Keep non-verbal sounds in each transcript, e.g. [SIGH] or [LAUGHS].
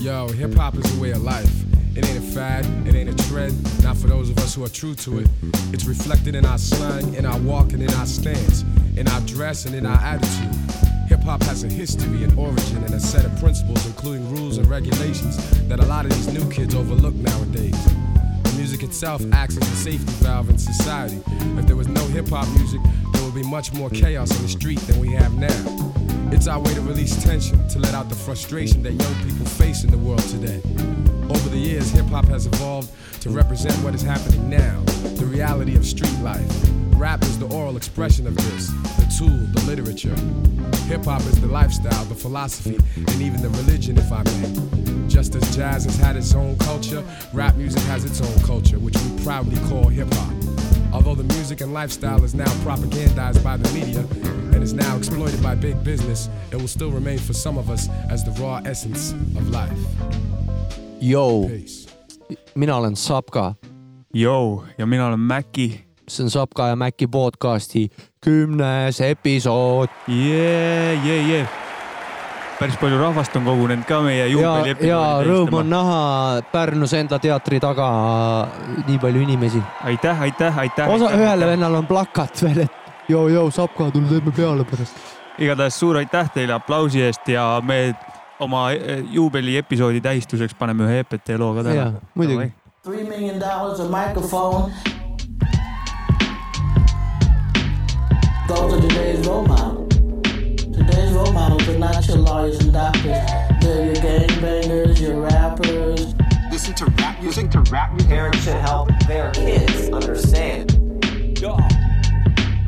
Yo, hip hop is a way of life. It ain't a fad, it ain't a trend, not for those of us who are true to it. It's reflected in our slang, in our walk, and in our stance, in our dress, and in our attitude. Hip hop has a history, an origin, and a set of principles, including rules and regulations, that a lot of these new kids overlook nowadays. Music itself acts as a safety valve in society. If there was no hip hop music, there would be much more chaos in the street than we have now. It's our way to release tension, to let out the frustration that young people face in the world today. Over the years, hip hop has evolved to represent what is happening now, the reality of street life. Rap is the oral expression of this, the tool, the literature. Hip hop is the lifestyle, the philosophy, and even the religion, if I may. Just as jazz has had its own culture, rap music has its own culture, which we proudly call hip hop. Although the music and lifestyle is now propagandized by the media and is now exploited by big business, it will still remain for some of us as the raw essence of life. Jou, Peace. mina olen Sapka, Yo ja mina olen Mäki. see on Sapka ja Mäki podcasti kümnes episood jee, jee, jee. Päris palju rahvast on kogunenud ka meie ja, juubeli ja rõõm on. näha Pärnus enda teatri taga nii palju inimesi. aitäh, aitäh, aitäh. osa, ühele vennal on plakat veel, et joo-joo, Sapka, tule teeme peale pärast. igatahes suur aitäh teile aplausi eest ja me oma eh, juubeli episoodi tähistuseks paneme ühe EPT loo ka täna., muidugi. Three million dollars, a microphone. Those are today's role models. Today's role models are not your lawyers and doctors. They're your gangbangers, your rappers. listen to rap music to rap music. Parents should help their kids understand. Rap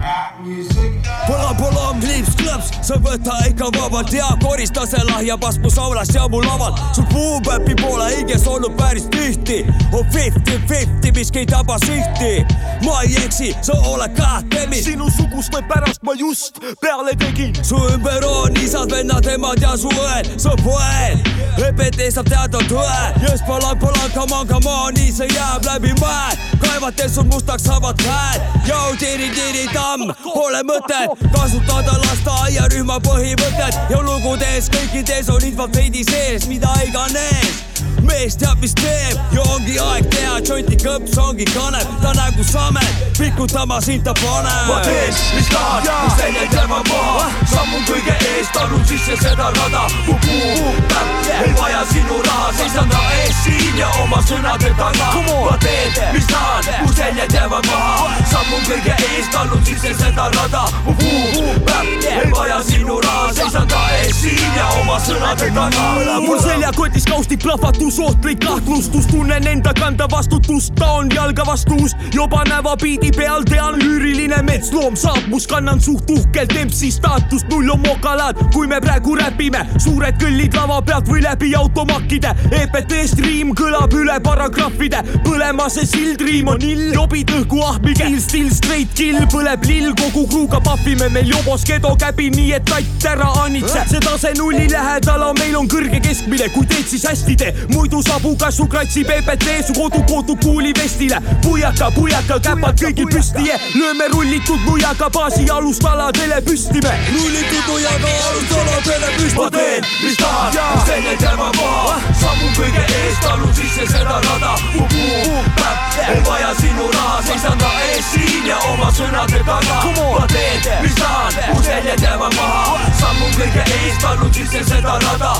Pala pala on kliips klõps, sa võta ikka vabalt ja korista see lahja pasku saulas ja mu laval. sul puupäpi pole hinges olnud päris tihti. on fifty-fifty, mis ei taba sihti. ma ei eksi, sa oled kahtlemini. sinusuguste pärast ma just peale tegin. su ümber on isad, vennad, emad ja su õed, sa poed. EPT saab teada tõe, just palan, palan, come on, come on, nii see jääb läbi mäe. kaevates sul mustaks saavad käed, jau tiri-tiri tamm, pole mõtet kasutada lasteaiarühma põhimõtet. Ja lugudes kõikides on infot veidi sees, mida iganes mees teab, mis teeb ja ongi aeg teha. Džonti kõps, ongi kanep, ta nägu samet, pikutama sind ta paneb. ma teen, mis tahan, mu seljaid jäävad maha, sammun kõige eest, talun sisse seda rada, mu puu päpp ei vaja sinu raha, seisan ta ees siin ja oma sõnade taga. ma teen, mis tahan, mu seljaid jäävad maha, sammun kõige eest, talun sisse seda rada, mu puu päpp ei vaja sinu raha, seisan ta ees siin ja oma sõnade taga. mul seljakotis kaustik plahvatus, ohtlik kahtlustus, tunnen enda kanda vastutust, ta on jalga vastus, juba nävapiidi peal tean lüüriline metsloom saab must, kannan suht uhkelt MC staatust, null on mokalad, kui me praegu räpime, suured kõllid lava pealt või läbi automakkide, EPT striim kõlab üle paragrahvide, põlema see sildriim on ill, jobid õhku ahmige, still, still straight kill, põleb lill, kogu kruuga pahvime. Meil jobos kedo käbi, nii et tatt ära anitse, see tase nulli lähedal meil on kõrge keskmine, kui teed, siis hästi tee, muidu sabu kasvu kratsib EPT su kodu kootu kuulivestile, pujaka, pujaka, käpad kõigil püsti, lööme rullitud nuiaga baasi alustaladele püsti me, rullitud nuiaga alustaladele püsti ma teen, mis tahan, mu seljaid jäävad maha, sammun kõige eest, talun sisse seda rada, ei vaja sinu raha, seisan ta ees siin ja oma sõnade taga. ma teen, mis tahan, mu seljaid jäävad maha, sammun kõige eest, talun sisse seda rada,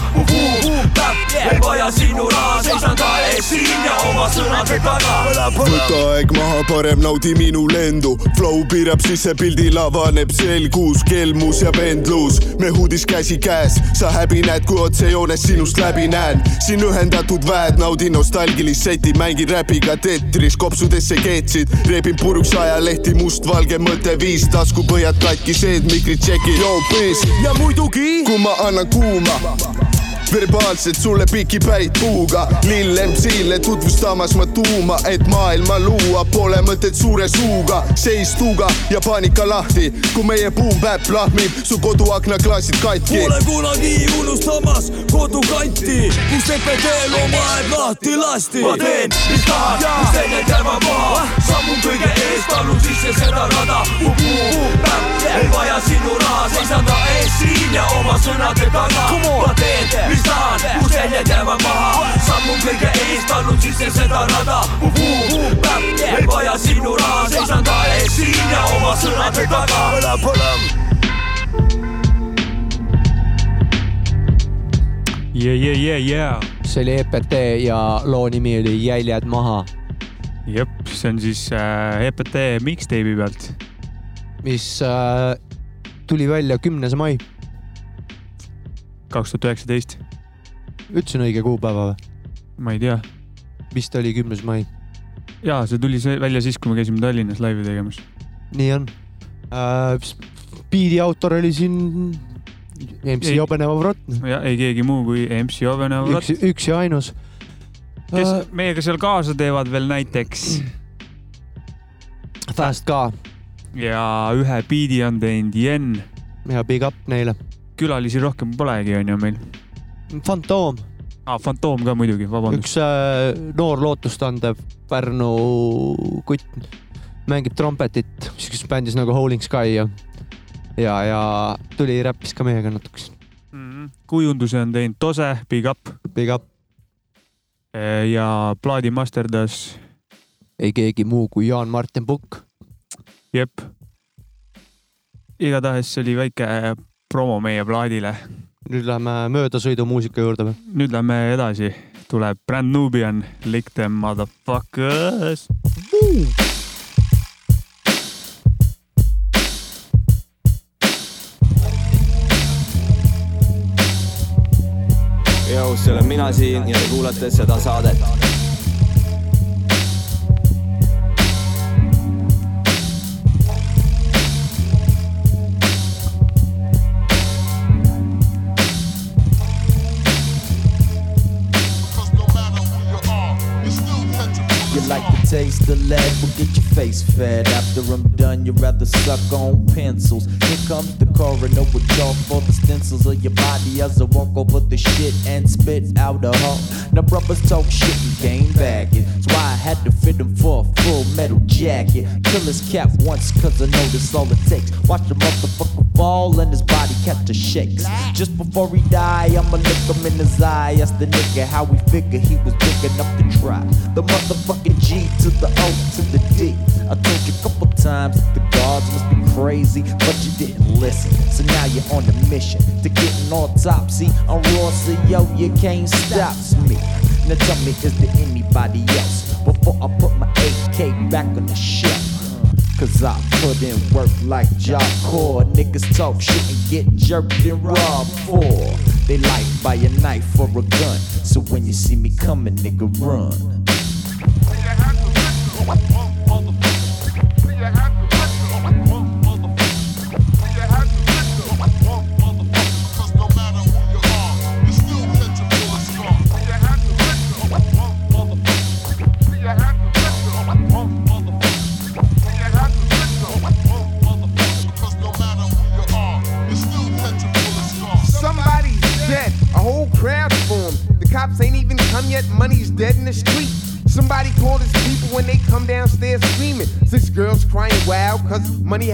ei vaja sinu raha, seisan ta ees siin ja oma sõnade taga. võta aeg maha, parem naudi minu lendu. Flow piirab sisse pildil avaneb selgus, kelmus ja vendlus. me huudis käsi käes, sa häbi näed, kui otsejoones sinust läbi näen. siin ühendatud väed, naudin nostalgilist seti, mängin räpiga tetris, kopsudesse keetsid, reebin puruks ajalehti, mustvalge mõtteviis, taskupõhjad katki, seed, mikrid tšekid, ja muidugi kui ma annan kuuma verbaalselt sulle pikipäid puuga lill MC-le tutvustamas ma tuuma, et maailma luua pole mõtet suure suuga, seis tuuga ja paanika lahti, kui meie buum-päpp lahmib su koduaknaklaasid katki. Pole kunagi unustamas kodukanti, kus EPT-l oma aeg lahti lasti. ma teen, mis tahan, mu seljaid jäävad maha, sammun kõige eest, talun sisse seda rada, mu puu päpp ei vaja sinu raha, seisan ta ees siin ja oma sõnade taga. ma teen, mis tahan, mu seljad jäävad maha sammun kõige eest, allun sisse seda rada mu puupäpp ei vaja sinu raha, seisan ta ees siin ja oma sõnade taga. yeah, yeah, yeah, yeah. see oli EPT ja loo nimi oli Jäljed maha. jep, see on siis äh, EPT mixtape'i pealt. mis äh, tuli välja kümnes mai. kaks tuhat üheksateist. Ütlesin õige kuupäeva või? ma ei tea. vist oli kümnes mai. ja see tuli see välja siis, kui me käisime Tallinnas laivi tegemas. nii on äh,. biidi autor oli siin MC Jobenev Vrot. ja ei keegi muu kui MC Jobenev Vrot. üks, ja ainus. kes uh, meiega seal kaasa teevad veel näiteks? Fast ka. ja ühe biidi on teinud Jen. ja big up neile. külalisi rohkem polegi, on ju meil. Fantoom. aa, Fantoom ka muidugi, vabandust. üks äh, noor lootustandev Pärnu kutt mängib trompetit sihukeses bändis nagu Howling Sky ja ja, ja tuli räppis ka meiega natukese mm. -hmm. kujunduse on teinud Tose, Big Up. Big Up. ja plaadi masterdas. ei keegi muu kui Jaan-Martin Pukk. jep. igatahes see oli väike promo meie plaadile. Nüüd läheme möödasõidumuusika juurde või? nüüd lähme edasi, tuleb Brand Nubian, Lick them motherfuckers. Jou, see olen mina siin ja te kuulate seda saadet. The taste of lead, will get your face fed. After I'm done, you'd rather suck on pencils. Here comes the coroner with chalk for the stencils of your body as I walk over the shit and spit out a hole. Now brothers talk shit and came back it. That's why I had to fit him for a full metal jacket. Kill his cap once, cause I know that's all it takes. Watch the motherfucker fall and his body catch a shakes. Just before he die, I'ma look him in his eye. Ask the nigga how he figure he was big enough to try. The motherfucking G to the O to the D. I told you a couple times the guards must be crazy, but you didn't listen. So now you're on the mission to get an autopsy on Raw, so yo, you can't stop me. Now tell me, is there anybody else before I put my AK back on the shelf? Cause I put in work like Jock Core. Niggas talk shit and get jerked and robbed for. They life by a knife or a gun. So when you see me coming, nigga, run. Somebody's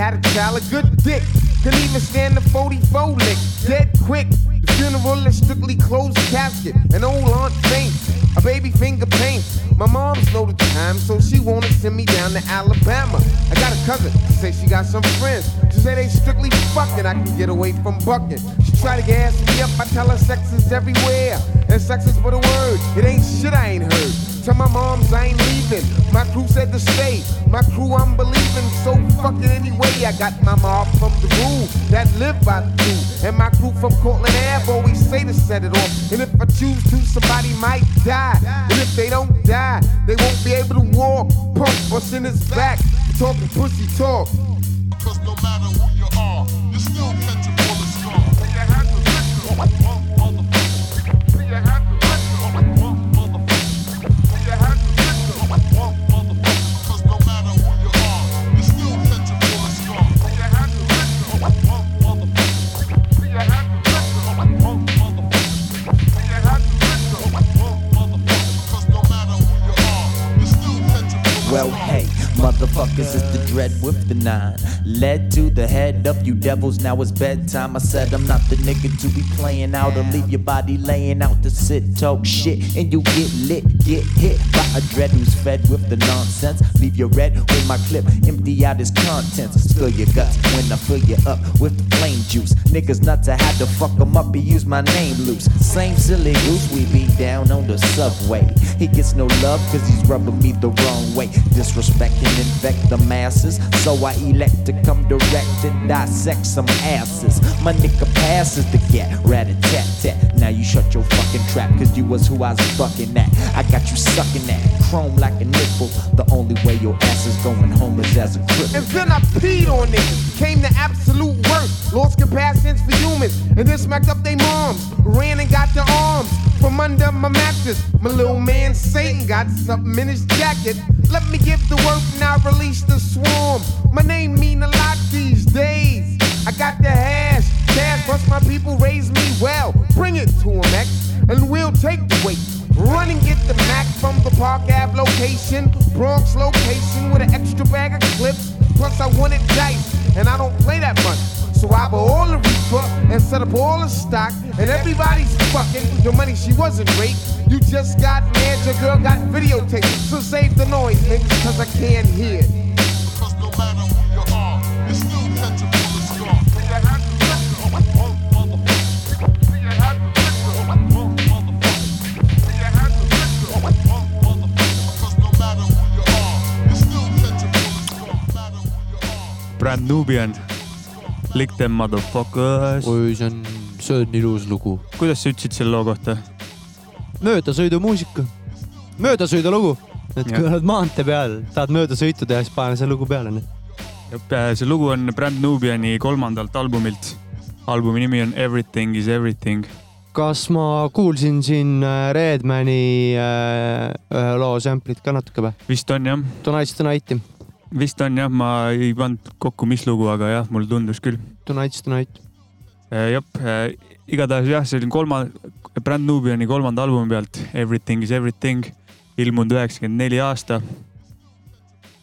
had a child, a good dick. Couldn't even stand the 44 lick, dead quick. The funeral is strictly closed casket. An old aunt faints, a baby finger paints. My mom's know the time, so she wanna send me down to Alabama. I got a cousin, she say she got some friends. She say they strictly fucking, I can get away from bucking. She try to gas me up, I tell her sex is everywhere. And sex is but a word, it ain't shit I ain't heard. Tell my moms I ain't leaving. My crew said to stay. My crew I'm believing. So fucking anyway, I got my mob from the rule that live by the crew. And my crew from Cortland Ave always say to set it off. And if I choose to, somebody might die. And if they don't die, they won't be able to walk. Punk what's in his back, talking pussy talk. Nine. Led to the head of you devils, now it's bedtime. I said I'm not the nigga to be playing out or leave your body laying out to sit, talk shit, and you get lit, get hit by a dread who's fed with the nonsense. Leave your red with my clip, empty out his contents. Spill your guts when I fill you up with the flame juice. Niggas nuts, I had to fuck 'em up, he used my name loose. Same silly goose, we be down on the subway. He gets no love cause he's rubbing me the wrong way. Disrespect and infect the masses. So I elect to come direct and dissect some asses. My nigga passes the gat, rat a tat tat. Now you shut your fucking trap cause you was who I was fucking at. I got you sucking that chrome like a nipple. The only way your ass is going home is as a cripple. And then I peed on niggas. Came to absolute worst. Lost compassions for humans. And then smacked up their moms. Ran and got the arms from under my mattress. My little man Satan got something in his jacket. Let me give the word and I release the swarm. My name mean a lot these days. I got the hash, cash, plus my people raise me well. Bring it to to 'em, X, and we'll take the weight. Run and get the Mac from the Park Ave location, Bronx location with an extra bag of clips. Plus I wanted dice, and I don't play that much. So I bought all the reefer and set up all the stock, and everybody's fucking. The money she wasn't raped. You just got mad, your girl got videotaped. So save the noise, niggas, cause I can't hear. Brand Nubian. Lick them motherfuckers. oi, see on, see on ilus lugu. kuidas sa ütlesid selle loo kohta? möödasõidumuusika, möödasõidulugu. et Jah. kui oled maantee peal, tahad möödasõitu teha, siis pane see lugu peale. see lugu on Brand Nubiani kolmandalt albumilt. albumi nimi on Everything is everything. kas ma kuulsin siin äh, Redmani äh, ühe loo sample'it ka natuke või? vist on jah, Tonight's the night'i, vist on jah, ma ei pannud kokku, mis lugu, aga jah, mulle tundus küll. Tonight's the night. jah, igatahes jah, see oli kolma, Brand Nubiani kolmanda albumi pealt Everything is everything, ilmunud üheksakümmend neli aasta.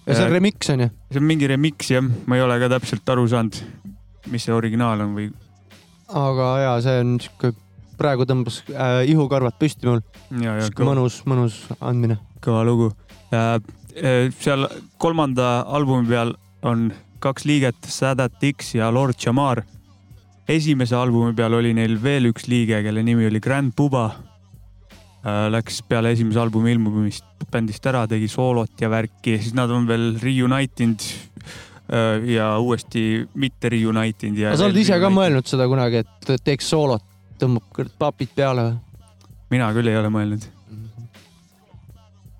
ja see on remix on ju? see on mingi remix jah, ma ei ole ka täpselt aru saanud, mis see originaal on või aga ja see on siuke, praegu tõmbas äh, ihukarvad püsti mul. mõnus, mõnus andmine. kõva lugu. Seal kolmanda albumi peal on kaks liiget, Sadat X ja Lord Jamar. esimese albumi peal oli neil veel üks liige, kelle nimi oli Grand Puba. Läks peale esimese albumi ilmumist bändist ära, tegi soolot ja värki, siis nad on veel reunited äh, ja uuesti mitte reunited ja. aga sa oled ise ka? mõelnud seda kunagi, et teeks soolot, tõmbab papid peale või? mina küll ei ole mõelnud.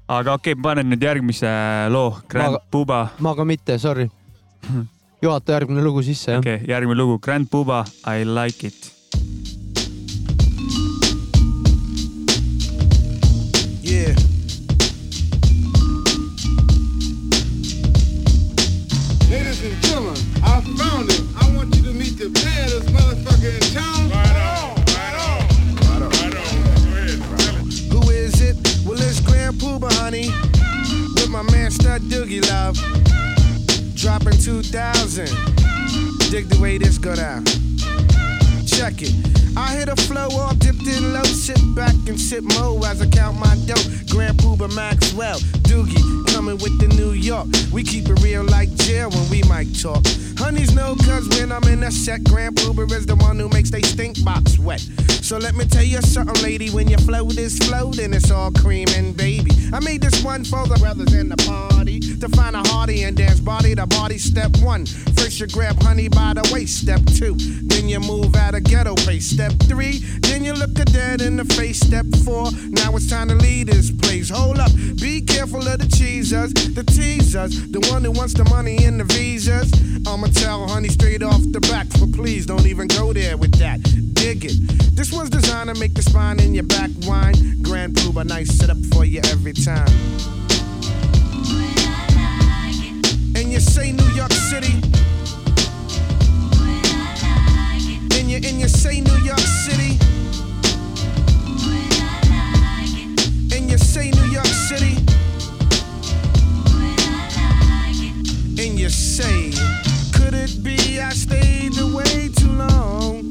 Aga okei okay,, panen nüüd järgmise loo, Grand Ma- Puba ma ka mitte, sorry. juhata järgmine lugu sisse, jah okei okay,, järgmine lugu, Grand Puba, I like it. Yeah. My man Stud Doogie Love. Dropping 2000. Dig the way this go down. Check it. I hit a flow all dipped in low. Sit back and sip mo as I count my dough. Grand Puba Maxwell, Doogie, coming with the New York. We keep it real like jail when we might talk. Honeys know cause when I'm in a set, Grand Puba is the one who makes they stink box wet. So let me tell you something, lady. When your flow is then it's all cream and baby. I made this one for the brothers in the party to find a hearty and dance body to body. Step one, first you grab honey by the waist. Step two, then you move out a ghetto pace. Step three, then you look a dead in the face. Step four, now it's time to leave this place. Hold up, be careful of the cheesers, the teasers, the one who wants the money and the visas. I'ma tell honey straight off the back, but please don't even go there with that. Dig it. This one's designed to make the spine in your back whine. Grand Puba, nice setup for you every time. And you say New York City. you and you say New York City. Like. And you say New York City. Like. And you say, could it be I stayed away too long?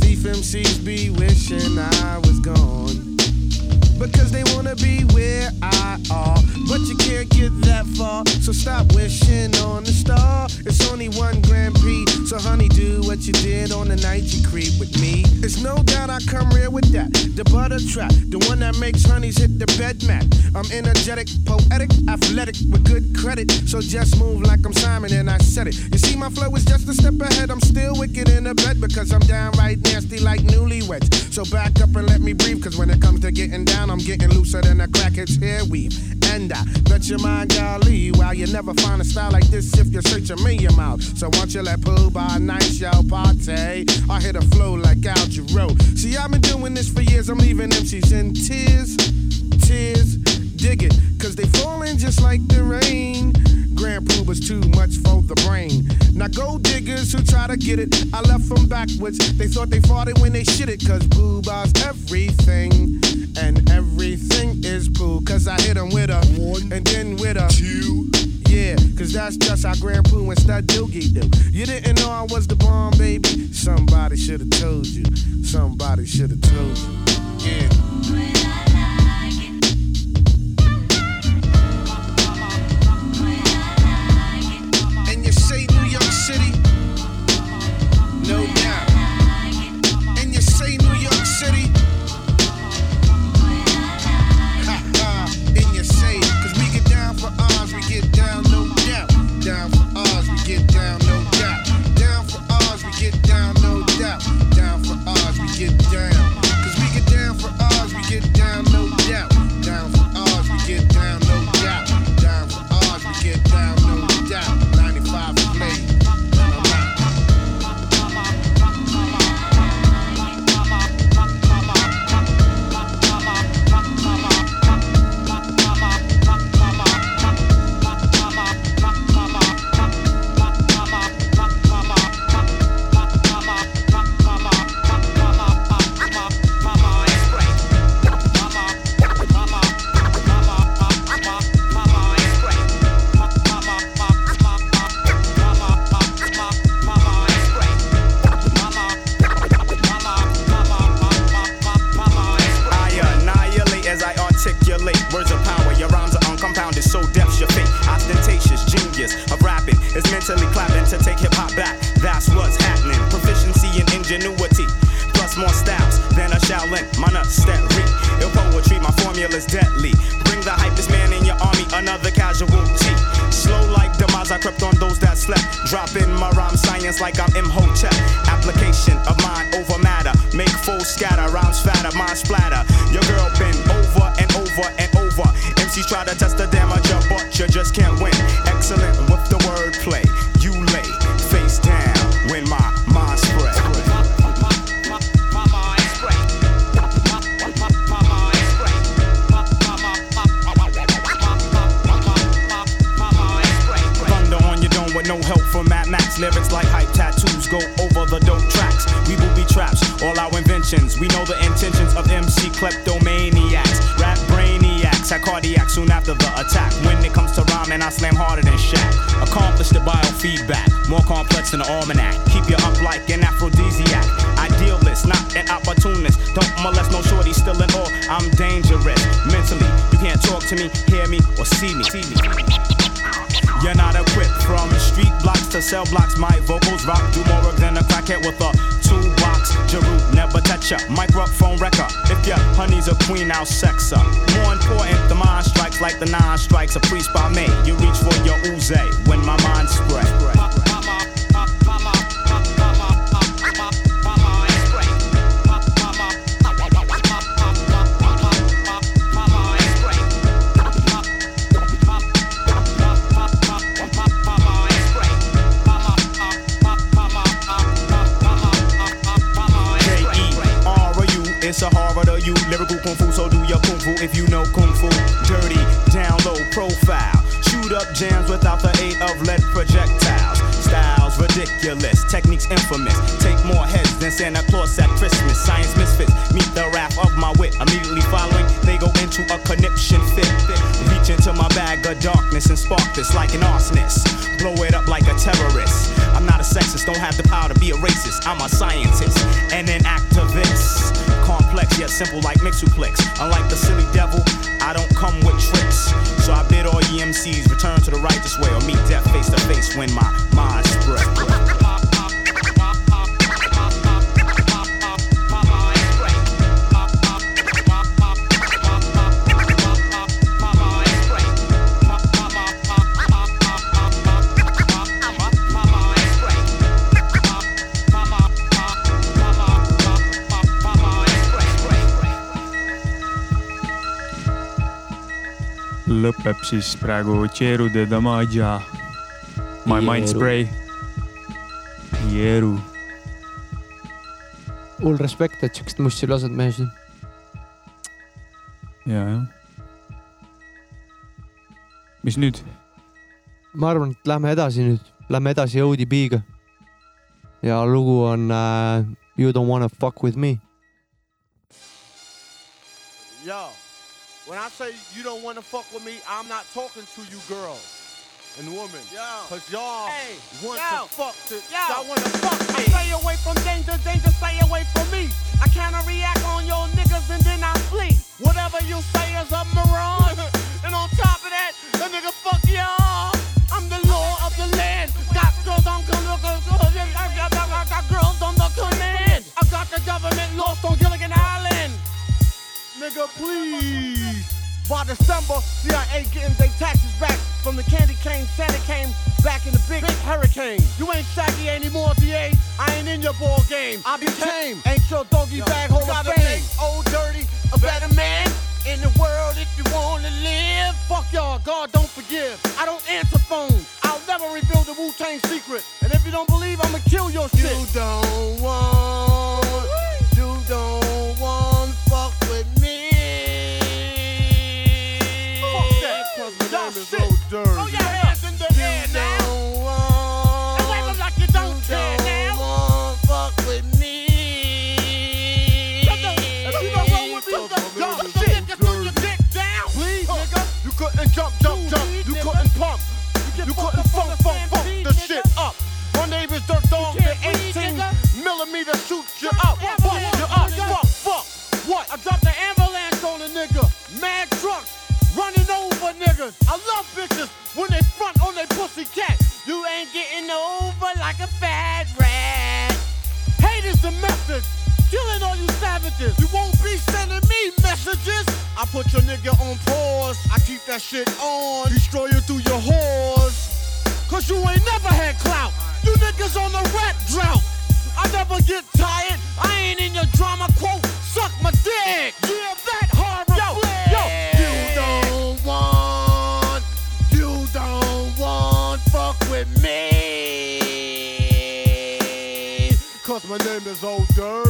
Thief MCs be wishing I was gone. Because they wanna be where I are. But you can't get that far. So stop wishing on the star. It's only one Grand Prix. So honey, do what you did on the night you creep with me. It's no doubt I come real with that. The butter trap, the one that makes honeys hit the bed mat. I'm energetic, poetic, athletic, with good credit. So just move like I'm Simon and I said it. You see, my flow is just a step ahead. I'm still wicked in the bed because I'm downright nasty like newlyweds. So back up and let me breathe, cause when it comes to getting down, I'm getting looser than a crackhead's hair weave. And I bet your mind, golly, while you never find a style like this if you're searching me mouth. So once you let Pooh by night show party, I hit a flow like Al Jarreau. See, I've been doing this for years, I'm leaving MCs in tears, tears, dig it, cause they falling just like the rain. Grand Pooh was too much for the brain. Now gold diggers who try to get it, I left them backwards. They thought they fought it when they shit it, cause Pooh buys everything. And everything is Pooh, cause I hit them with a one and then with a two. Yeah, cause that's just how Grand Pooh and Stud Doogie do. You didn't know I was the bomb, baby. Somebody should've told you. Somebody should've told you. Yeah. We know the intentions of MC kleptomaniacs. Rap brainiacs, had cardiac soon after the attack. When it comes to rhyming, I slam harder than Shaq. Accomplish the biofeedback, more complex than the almanac. Keep you up like an aphrodisiac. Idealist, not an opportunist. Don't molest no shorty, still in awe. I'm dangerous mentally. You can't talk to me, hear me, or see me. See me. You're not equipped from street blocks to cell blocks. My vocals rock, do more work than a crackhead with a toolbox. Jeru, never touch ya. Microphone wrecker. If your honey's a queen, I'll sex her. More important, the mind strikes like the nine strikes. A priest by me. You reach for your ooze when my mind spread. Lyrical kung fu, so do your kung fu if you know kung fu. Dirty, down low profile. Shoot up jams without the aid of lead projectiles. Styles ridiculous, techniques infamous. Take more heads than Santa Claus at Christmas. Science misfits meet the wrath of my wit. Immediately following, they go into a conniption fit. Reach into my bag of darkness and spark this like an arsonist. Blow it up like a terrorist. I'm not a sexist, don't have the power to be a racist. I'm a scientist and an activist. Complex yet simple like Mixuplex. Unlike the silly devil, I don't come with tricks. So I bid all ye MCs return to the righteous way or meet death face to face when my mind spread. Lõpeb siis praegu Jeru de Damaja. My mind Jeru. spray. Jeru. hull respekt, et siukest mussi lased mees. ja, jah. mis nüüd? ma arvan, et lähme edasi nüüd, lähme edasi ODB-ga. ja lugu on äh, You don't wanna fuck with me. Yo, when I say you don't want to fuck with me, I'm not talking to you girls and women. Yo. Cause y'all want to fuck to, y'all want to fuck me. Stay away from danger, danger, stay away from me. I kinda react on your niggas and then I flee. Whatever you say is a mirage. and on top of that, the nigga fuck y'all. I'm the law of the land. Got girls on I got girls on the command. I got the government lost on Gilligan Island. Nigga, please. By December, CIA getting their taxes back from the candy cane. Santa came back in the big, big hurricane. You ain't saggy anymore, DA. I ain't in your ball game. I became. Ain't your doggy bag hole of fame. make old dirty a better man in the world if you wanna live. Fuck y'all, God don't forgive. I don't answer phones. I'll never reveal the Wu Tang secret. And if you don't believe, I'ma kill your shit. You don't want, you don't want You couldn't funk, funk, funk the shit up. My is Dirt Dog, the 18 millimeter shoot you up, bust you up, fuck, fuck. What? I dropped the ambulance on a nigga. Mad trucks running over niggas. I love bitches when they front on their pussy cat. You ain't getting over like a fat rat. Hate is the message. Killing all you savages. You won't be sending me messages. I put your nigga on pause. I keep that shit on. Destroy you through your whores. Cause you ain't never had clout. You niggas on the rap drought. I never get tired. I ain't in your drama quote. Suck my dick. Yeah, that horror yo, yo. You don't want, you don't want fuck with me. Cause my name is Old Dirty.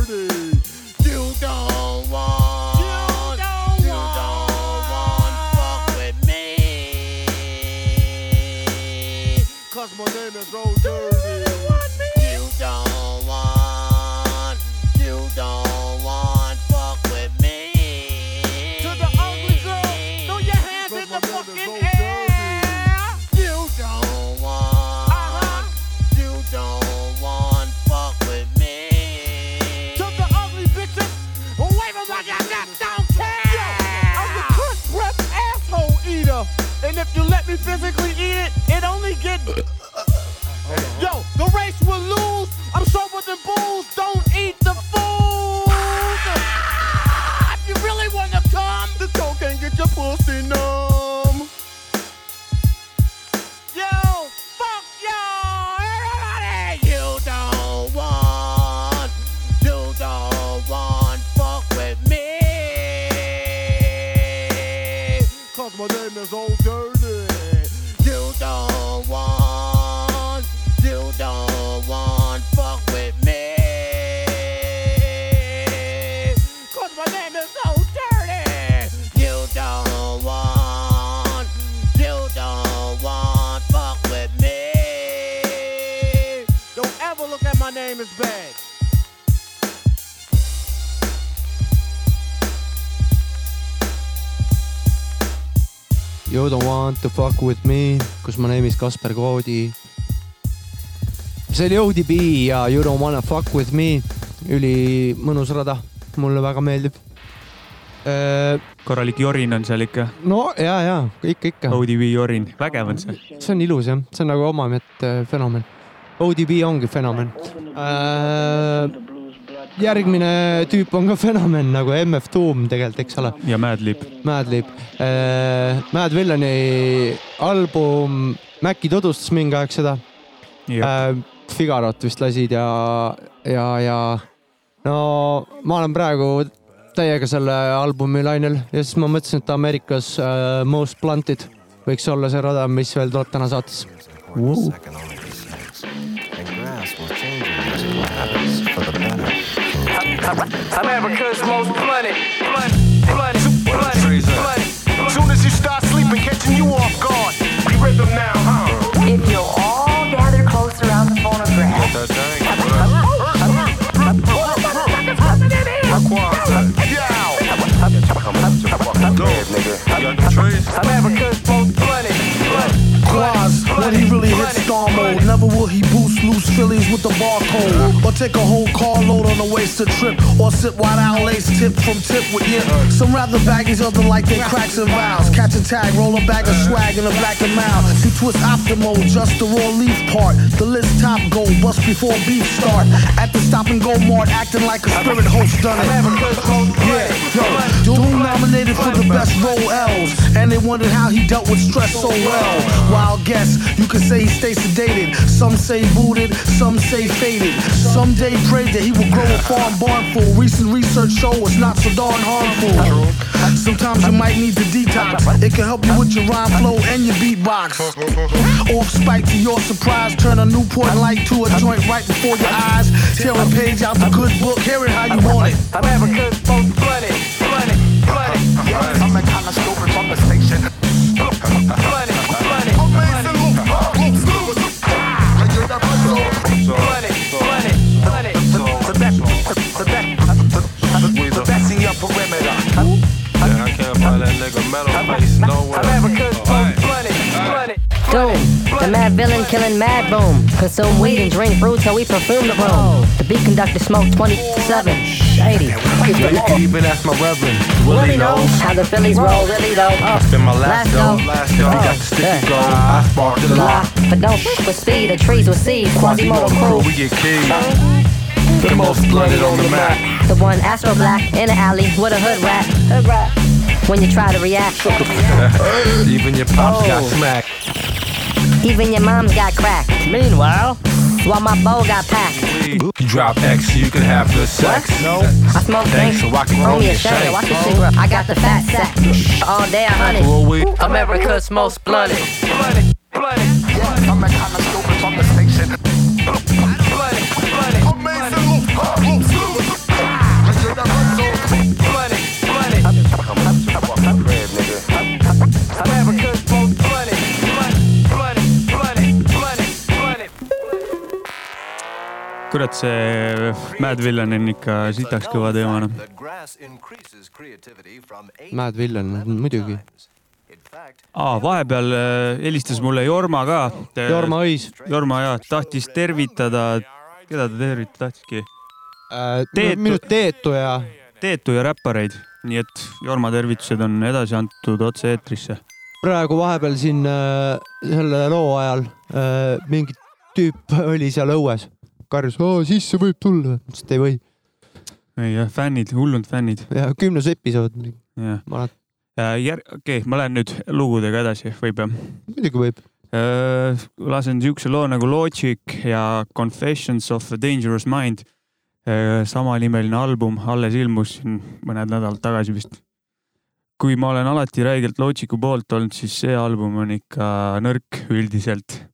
And if you let me physically eat it, it only get. [LAUGHS] name as bad. You don't want to fuck with me, kus my name is Kasper Koodi. see oli ODB ja You don't wanna fuck with me, ülimõnus rada, mulle väga meeldib. korralik jorin on seal ikka. no ja, ja ikka, ikka. ODB jorin, vägev on see. see on ilus jah, see on nagu omaette fenomen. ODB ongi fenomen äh,. järgmine tüüp on ka fenomen nagu MF Doom tegelikult, eks ole. ja Madlib. Madlib äh,. Mad Villani album, Maci tutvustas mingi aeg seda. Äh, Figarot vist lasid ja, ja, ja no ma olen praegu täiega selle albumi lainel ja siis ma mõtlesin, et Ameerikas äh, Most Blunted võiks olla see rada, mis veel tuleb täna saates wow.. America's most blunted, blunt, blunt, blunt, blunt. Soon as you start sleeping, catching you off guard. We rhythm now, huh? If you'll all gather close around the phonograph. America's most blunted, blunt, Quaz, when he really hits star mode. Never will he boost loose fillies with the barcode. Or take a whole carload on a wasted trip. Or sit wide out lace tip from tip with yip. Some rather baggies, other like they cracks and vows. Catch a tag, roll a bag of swag in a black and mouth. See twist optimal, just the raw leaf part. The list top goal, bust before beef start. At the stop and go mart, acting like a spirit host done it. Yeah, yo, Doom nominated for the best role L's. And they wondered how he dealt with stress so well. Wild guess, you could say he stays Some say booted, some say faded. Some day prayed that he would grow a farm barn full. Recent research show it's not so darn harmful. Sometimes you might need to detox. It can help you with your rhyme flow and your beatbox. Off spike to your surprise, turn a Newport light to a joint right before your eyes. Tear a page out the good book, hear it how you want it. Most blunted, blunted, blunted. I'm a kind of stupid find that nigga metal face nowhere. America's most blunted, blunted. Doom, the mad villain killing mad boom. Consume weed and drink brew till we perfume the room. The beat conductor smoke 27. Shady. You can even ask my reverend. Willie knows how the Phillies roll really though. Uh, Spin my last go. dough. Last dough. Got the sticky gold. I sparked the Blah, lot. but don't f- with speed. The trees with seed. Quasimodo crew. We get keys. The most blunted on the map. The one Astro Black in the alley with a hood rat. Hood rat. When you try to react, [LAUGHS] Even your pops got oh. smacked. even your mom's got crack. Meanwhile, while my bowl got packed. You drop X so you can have the sex. No, I smoke Thanks, dank. so I can roll me your a shade. shank. Watch your cigarette. I got the fat sack. All day I hunt it. America's most blunted. Blunted, blunted. I'm a kurat, see Mad Villain on ikka sitaks kõva teema noh. Mad Villain, muidugi. aa, vahepeal äh, helistas mulle Jorma ka. Jorma Õis. Jorma ja tahtis tervitada, keda ta tervitada tahtiski? Teetu. minu Teetu ja. Teetu ja räppareid, nii et Jorma tervitused on edasi antud otse-eetrisse. praegu vahepeal siin äh, selle loo ajal äh, mingi tüüp oli seal õues, karjus, sisse võib tulla, ütles, et ei või. ei jah, fännid, hullud fännid. ja kümnes episood. jah ma olen, Jär-, okei okay,, ma lähen nüüd lugudega edasi, võib jah? muidugi võib. lasen siukse loo nagu Logic ja Confessions of a Dangerous Mind. samanimeline album alles ilmus siin mõned nädalad tagasi vist. kui ma olen alati räigelt Logicu poolt olnud, siis see album on ikka nõrk üldiselt.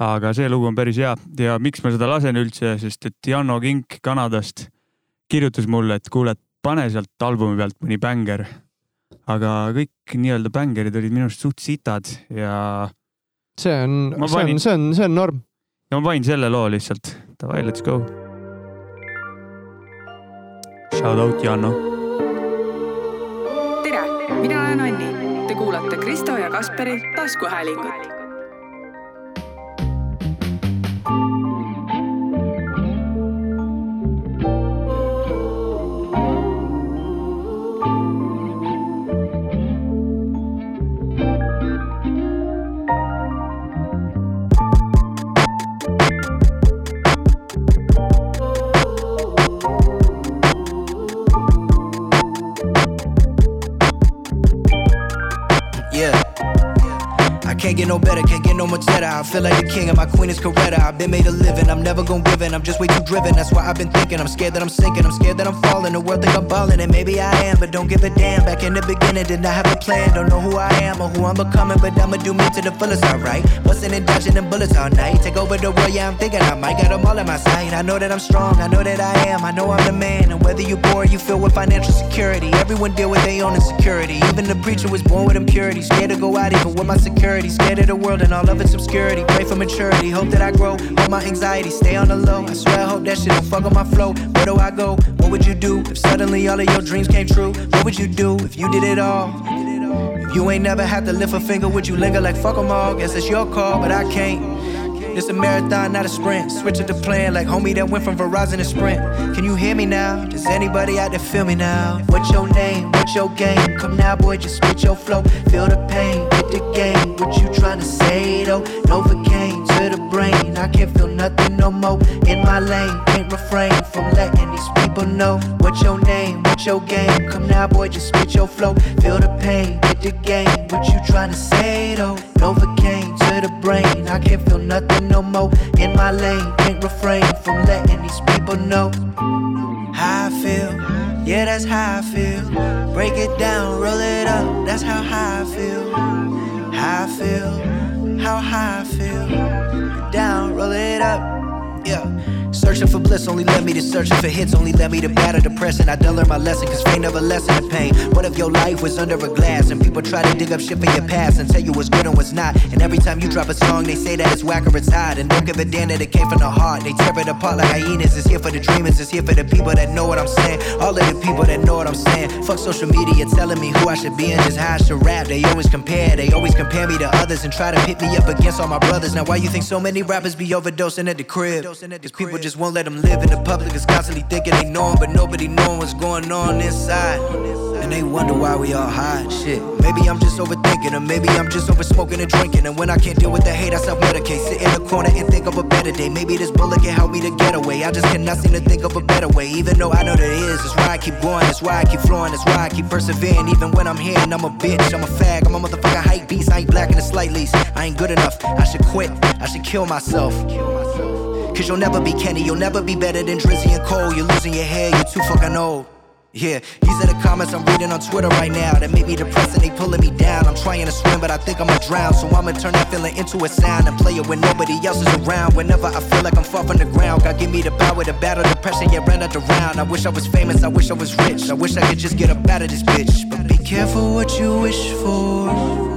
Aga see lugu on päris hea ja miks ma seda lasen üldse, sest et Janno Kink Kanadast kirjutas mulle, et kuule, et pane sealt albumi pealt mõni bänger. aga kõik nii-öelda bängerid olid minu arust suht sitad ja see on, see on, see on, see on norm. ja ma panin selle loo lihtsalt. Davai, let's go. Shout out Janno. tere, mina olen Anni. Te kuulate Kristo ja Kasperi taskuhäälingut. Can't get no better, can't get no much better. I feel like the king and my queen is Coretta. I've been made a living, I'm never gonna give in. I'm just way too driven, that's why I've been thinking. I'm scared that I'm sinking, I'm scared that I'm falling. The world think I'm balling, and maybe I am, but don't give a damn. Back in the beginning, did not have a plan. Don't know who I am or who I'm becoming, but I'ma do me to the fullest, alright. Busting and dodging them bullets all night. Take over the world, yeah, I'm thinking I might got them all in my sight. I know that I'm strong, I know that I am, I know I'm the man. And whether you're poor, you feel with financial security. Everyone deal with their own insecurity. Even the preacher was born with impurity. Scared to go out even with my security. Scared of the world and all of its obscurity. Pray for maturity, hope that I grow. Hold my anxiety, stay on the low. I swear I hope that shit don't fuck up my flow. Where do I go? What would you do if suddenly all of your dreams came true? What would you do if you did it all? If you ain't never had to lift a finger, would you linger like fuck fuck 'em all? Guess it's your call, but I can't. It's a marathon, not a sprint. Switch it to plan like homie that went from Verizon to Sprint. Can you hear me now? Does anybody out there feel me now? What's your name? What's your game? Come now, boy, just switch your flow. Feel the pain, hit the game. What you trying to say though? Novocaine the brain. I can't feel nothing no more. In my lane, can't refrain from letting these people know. What's your name? What's your game? Come now, boy, just spit your flow. Feel the pain, get the game. What you trying to say though? Novocaine to the brain. I can't feel nothing no more. In my lane, can't refrain from letting these people know how I feel. Yeah, that's how I feel. Break it down, roll it up. That's how high I feel. How I feel. How high I feel. Down, roll it up. Yeah. Searching for bliss only led me to searching for hits, only led me to battle depression. I done learned my lesson, cause fame never lessen the pain. What if your life was under a glass and people try to dig up shit for your past and tell you what's good and what's not? And every time you drop a song, they say that it's whack or it's hot. And don't give a damn that it came from the heart. They tear it apart like hyenas. It's here for the dreamers, it's here for the people that know what I'm saying. All of the people that know what I'm saying. Fuck social media telling me who I should be and just how I should rap. They always compare, they always compare me to others and try to pit me up against all my brothers. Now, why you think so many rappers be overdosing at the crib? Cause people just won't let them live in the public is constantly thinking they know but nobody knowing what's going on inside. And they wonder why we all hide shit. Maybe I'm just overthinking, or maybe I'm just over smoking and drinking. And when I can't deal with the hate, I self medicate. Sit in the corner and think of a better day. Maybe this bullet can help me to get away. I just cannot seem to think of a better way. Even though I know there is, that's why I keep going, that's why I keep flowing, that's why I keep persevering. Even when I'm here and I'm a bitch, I'm a fag, I'm a motherfucking hype beast. I ain't black in the slight least. I ain't good enough. I should quit. I should kill myself. Cause you'll never be Kenny, you'll never be better than Drizzy and Cole. You're losing your hair, you're too fucking old. Yeah, these are the comments I'm reading on Twitter right now that make me depressed and they pulling me down. I'm trying to swim, but I think I'ma drown. So I'ma turn that feeling into a sound and play it when nobody else is around. Whenever I feel like I'm far from the ground, God give me the power to battle depression, yeah, run out around. I wish I was famous, I wish I was rich. I wish I could just get up out of this bitch. But be careful what you wish for.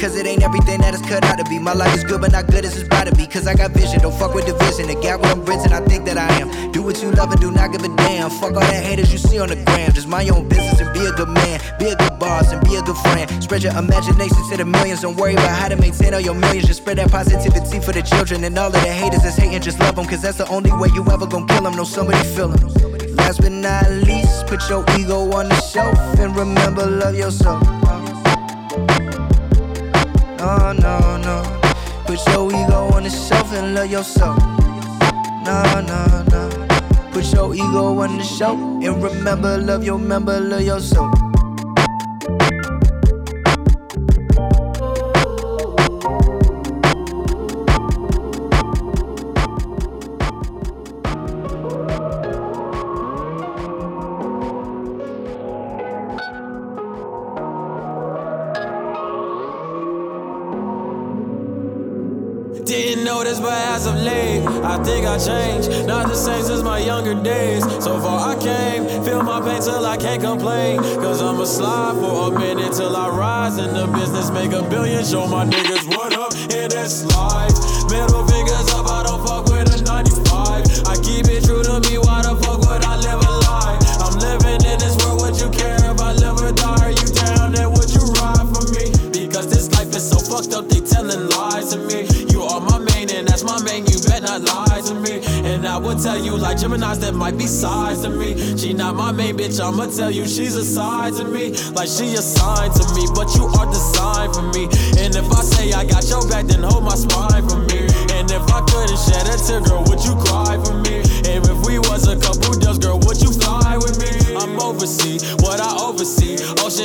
Cause it ain't everything that is cut out to be. My life is good, but not good as it's about to be. Cause I got vision, don't fuck with division. The gap where I'm bridging, I think that I am. Do what you love and do not give a damn. Fuck all that haters you see on the gram. Just mind your own business and be a good man. Be a good boss and be a good friend. Spread your imagination to the millions. Don't worry about how to maintain all your millions. Just spread that positivity for the children. And all of the haters that's hating, just love them. Cause that's the only way you ever gonna kill them. Know somebody feel them. Last but not least, put your ego on the shelf and remember, love yourself. No, no, no. Put your ego on the shelf and love yourself. No, no, no. Put your ego on the shelf and remember, love your member, love yourself. I changed. Not the same since my younger days. So far I came, feel my pain till I can't complain. Cause I'ma slide for a minute till I rise in the business, make a billion. Show my niggas what up in this life. Middle I tell you, like Gemini's, that might be sides to me. She not my main bitch, I'ma tell you, she's a side to me. Like she a assigned to me, but you are designed for me. And if I say I got your back, then hold my spine for me. And if I couldn't shed a tear, girl, would you cry for me? And if we was a couple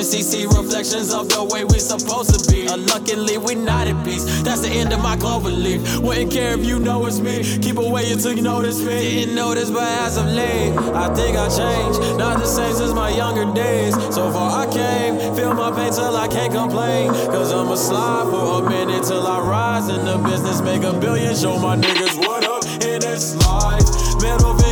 see reflections of the way we supposed to be. Uh, luckily, we not at peace. That's the end of my clover leaf. Wouldn't care if you know it's me. Keep away until you notice me. Didn't notice, but as of late, I think I changed. Not the same since my younger days. So far I came, feel my pain till I can't complain. Cause I'ma slide for a minute till I rise in the business, make a billion, show my niggas what up in this life. Middle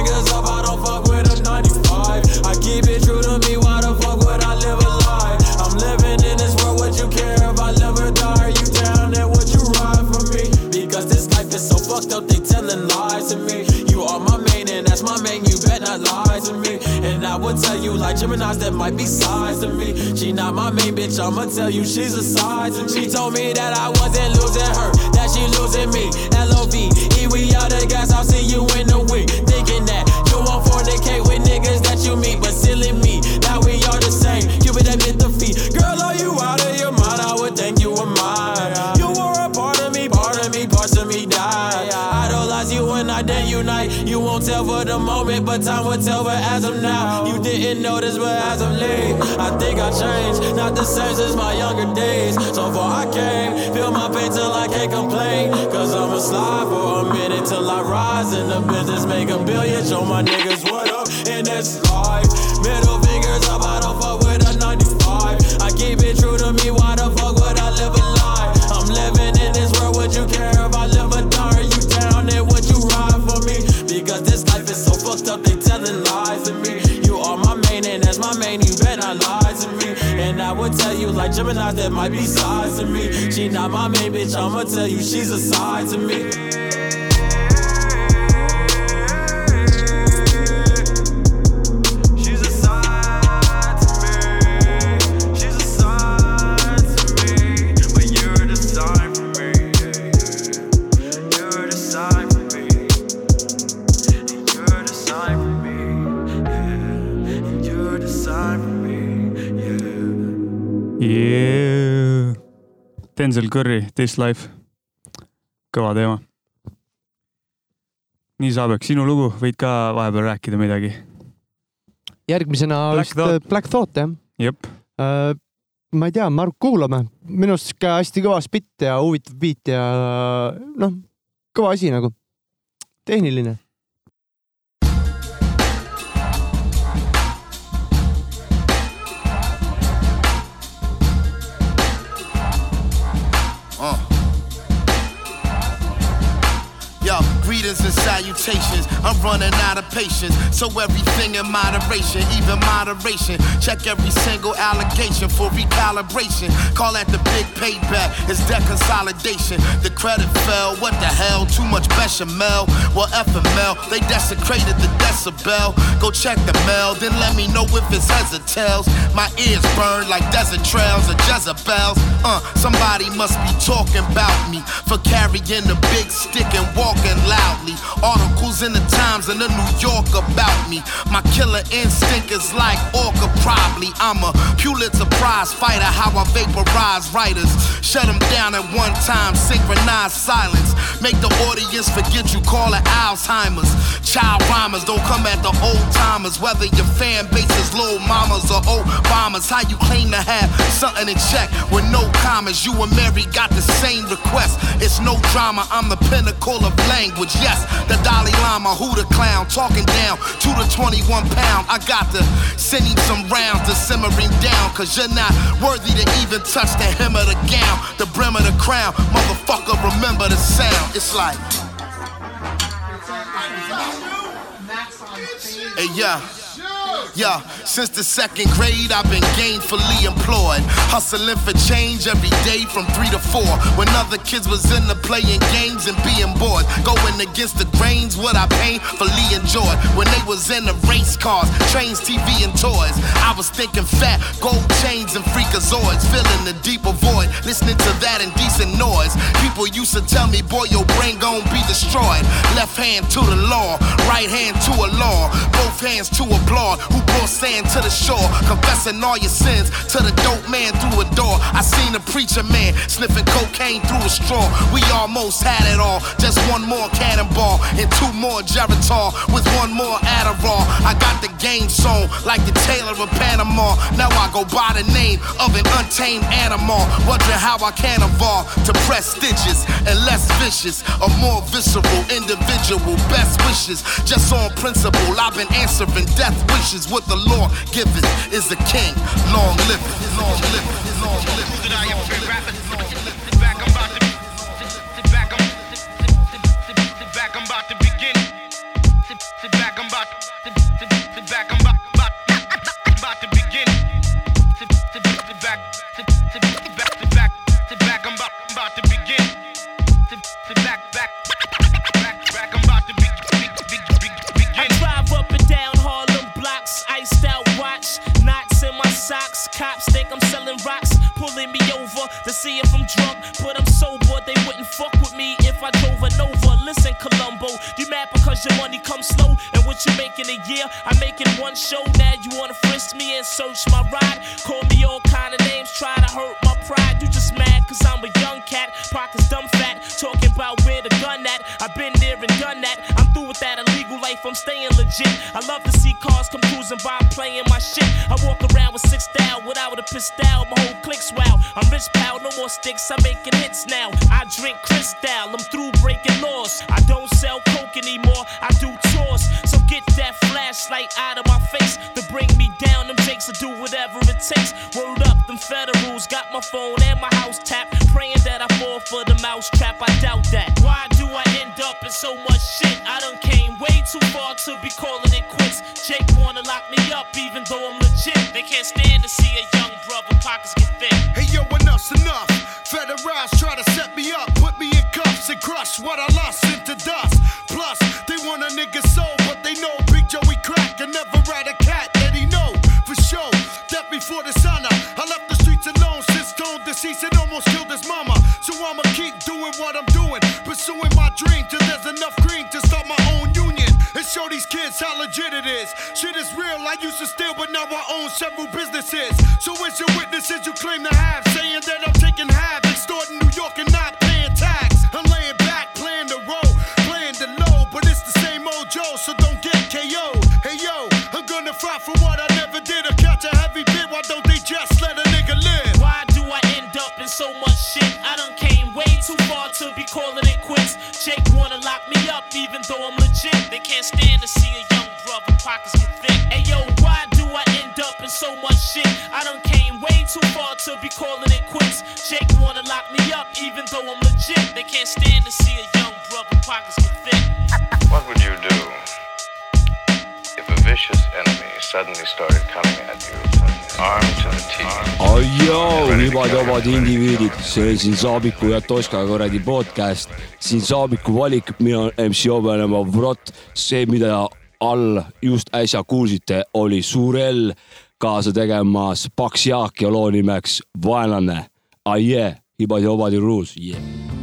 up, they telling lies to me. You are my main and that's my main, you bet not lie to me. And I would tell you like Gemini's that might be sides to me. She not my main bitch, I'ma tell you she's a to me. She told me that I wasn't losing her, that she losing me. L-O-V, E, we out the gas, I'll see you in a week. Thinking that you won't fornicate with niggas that you meet, but the moment, but time will tell. But as of now, you didn't notice, but as of late, I think I changed. Not the same since my younger days. So far I came, feel my pain till I can't complain. Cause I'ma slide for a minute till I rise in the business, make a billion, show my niggas what up in this life. Middle fingers up, I don't fuck with a 95. I keep it true to me, you not lie to me. And I would tell you like Gemini that might be sides to me. She not my main bitch, I'ma tell you she's a side to me. Denzel Curry, This Life. kõva teema. nii, Saabek, sinu lugu, võid ka vahepeal rääkida midagi? järgmisena Black vist Thought. Black, Black Thought jah jep uh,. ma ei tea, ma arvan, kuulame, minu arust sihuke hästi kõva spitt ja huvitav beat ja noh, kõva asi nagu, tehniline. And salutations. I'm running out of patience. So everything in moderation, even moderation. Check every single allegation for recalibration. Call that the big payback. It's debt consolidation. The credit fell. What the hell? Too much bechamel. Well, FML, they desecrated the decibel. Go check the mail, then let me know if it's tails. My ears burn like desert trails or Jezebels. Uh, somebody must be talking about me for carrying the big stick and walking Articles in the Times and the New York about me. My killer instinct is like Orca, probably. I'm a Pulitzer Prize fighter, how I vaporize writers. Shut them down at one time, synchronize silence. Make the audience forget you call it Alzheimer's. Child rhymers don't come at the old timers, whether your fan base is little mamas or Obamas. How you claim to have something in check with no commas? You and Mary got the same request. It's no drama, I'm the pinnacle of language. Yes, the Dalai Lama, who the clown, talking down to the 21 pound. I got to send him some rounds to simmer him down, cause you're not worthy to even touch the hem of the gown, the brim of the crown. Motherfucker, remember the sound. It's like. Hey, yeah. Yeah, since the second grade, I've been gainfully employed. Hustling for change every day from three to four. When other kids was in the playing games and being bored. Going against the grains, what I painfully enjoyed. When they was in the race cars, trains, TV, and toys. I was thinking fat, gold chains, and freakazoids. Filling the deeper void, listening to that indecent noise. People used to tell me, boy, your brain gon' be destroyed. Left hand to the law, right hand to a law. Both hands to applaud. Who brought sand to the shore? Confessing all your sins to the dope man through a door. I seen a preacher man sniffing cocaine through a straw. We almost had it all. Just one more cannonball and two more Geritol with one more Adderall. I got the game song like the Tailor of. Panama. Now I go by the name of an untamed animal. Wondering how I can evolve to prestigious and less vicious, a more visceral individual. Best wishes, just on principle. I've been answering death wishes. What the law given is the king. Long living, long living, long living. Drunk. But I'm sober, they wouldn't fuck with me if I drove an over. Listen, Columbo, you mad because your money comes slow? And what you make in a year? I'm making one show. Now you wanna frisk me and search my ride? Call me all kind of names, try to hurt my pride. You just mad cause I'm a young cat, pockets dumb fat. Talking about where the gun at. I've been there and done that. I'm through with that illegal life, I'm staying legit. I love to see cars come cruising by playing my shit. I walk around with six style without a pistol. My whole. I'm rich pal, no more sticks. I'm making hits now. I drink Cristal, I'm through breaking laws. I don't sell coke anymore, I do tours. So get that flashlight out of my face to bring me down. Them jakes will do whatever it takes. Word up, them federals got my phone and my Steal, but now I own several businesses. So where's your witnesses you suddenly started coming at you, armed to the teeth? Ajoo, libad-vabad indiviidid, see oli siin Saabiku ja Toska kuradi podcast. siin Saabiku valik, mina olen MC Obenema Vrot. see, mida all just äsja kuulsite, oli Suurel kaasa tegemas Paks Jaak ja loo nimeks Vaenlane. Aie, libad ja ruus yeah..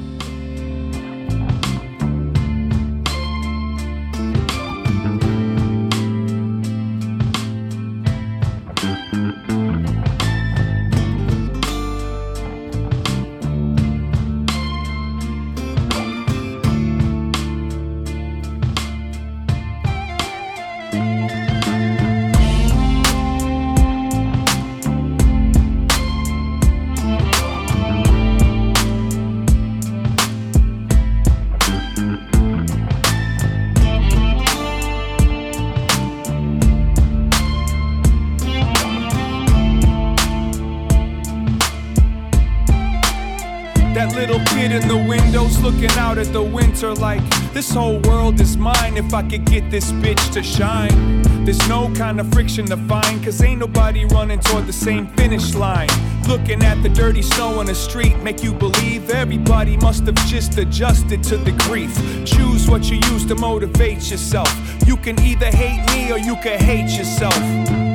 Winter like this whole world is mine if I could get this bitch to shine. There's no kind of friction to find, cause ain't nobody running toward the same finish line. Looking at the dirty snow on the street, make you believe everybody must have just adjusted to the grief. Choose what you use to motivate yourself. You can either hate me or you can hate yourself.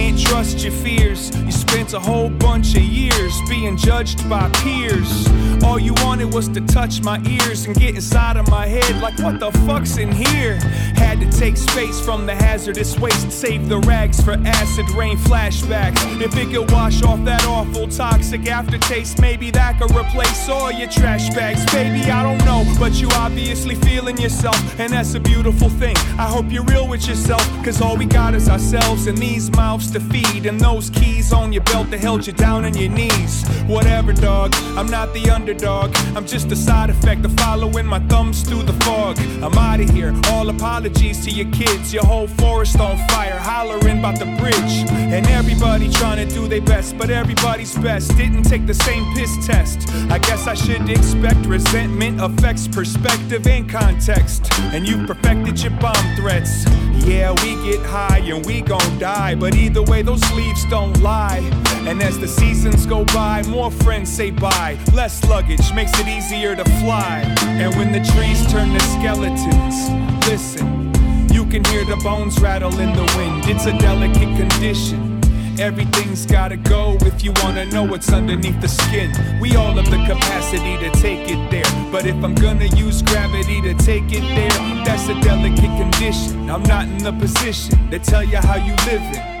Can't trust your fears. You spent a whole bunch of years being judged by peers. All you wanted was to touch my ears and get inside of my head like, what the fuck's in here? Had to take space from the hazardous waste, save the rags for acid rain flashbacks. If it could wash off that awful toxic aftertaste, maybe that could replace all your trash bags. Baby, I don't know, but you obviously feeling yourself, and that's a beautiful thing. I hope you're real with yourself, cause all we got is ourselves and these mouths to feed, and those keys on your belt that held you down on your knees. Whatever, dog, I'm not the underdog, I'm just a side effect of following my thumbs through the fog. I'm out of here, all apologies to your kids, your whole forest on fire, hollering about the bridge. And everybody trying to do their best, but everybody's best didn't take the same piss test. I guess I should expect resentment affects perspective and context. And you've perfected your bomb threats. Yeah, we get high and we gon' die, but either way, those leaves don't lie. And as the seasons go by, more friends say bye. Less luggage makes it easier to fly. And when the trees turn to skeletons, listen. You can hear the bones rattle in the wind. It's a delicate condition. Everything's gotta go if you wanna know what's underneath the skin. We all have the capacity to take it there. But if I'm gonna use gravity to take it there, that's a delicate condition. I'm not in the position to tell you how you live it.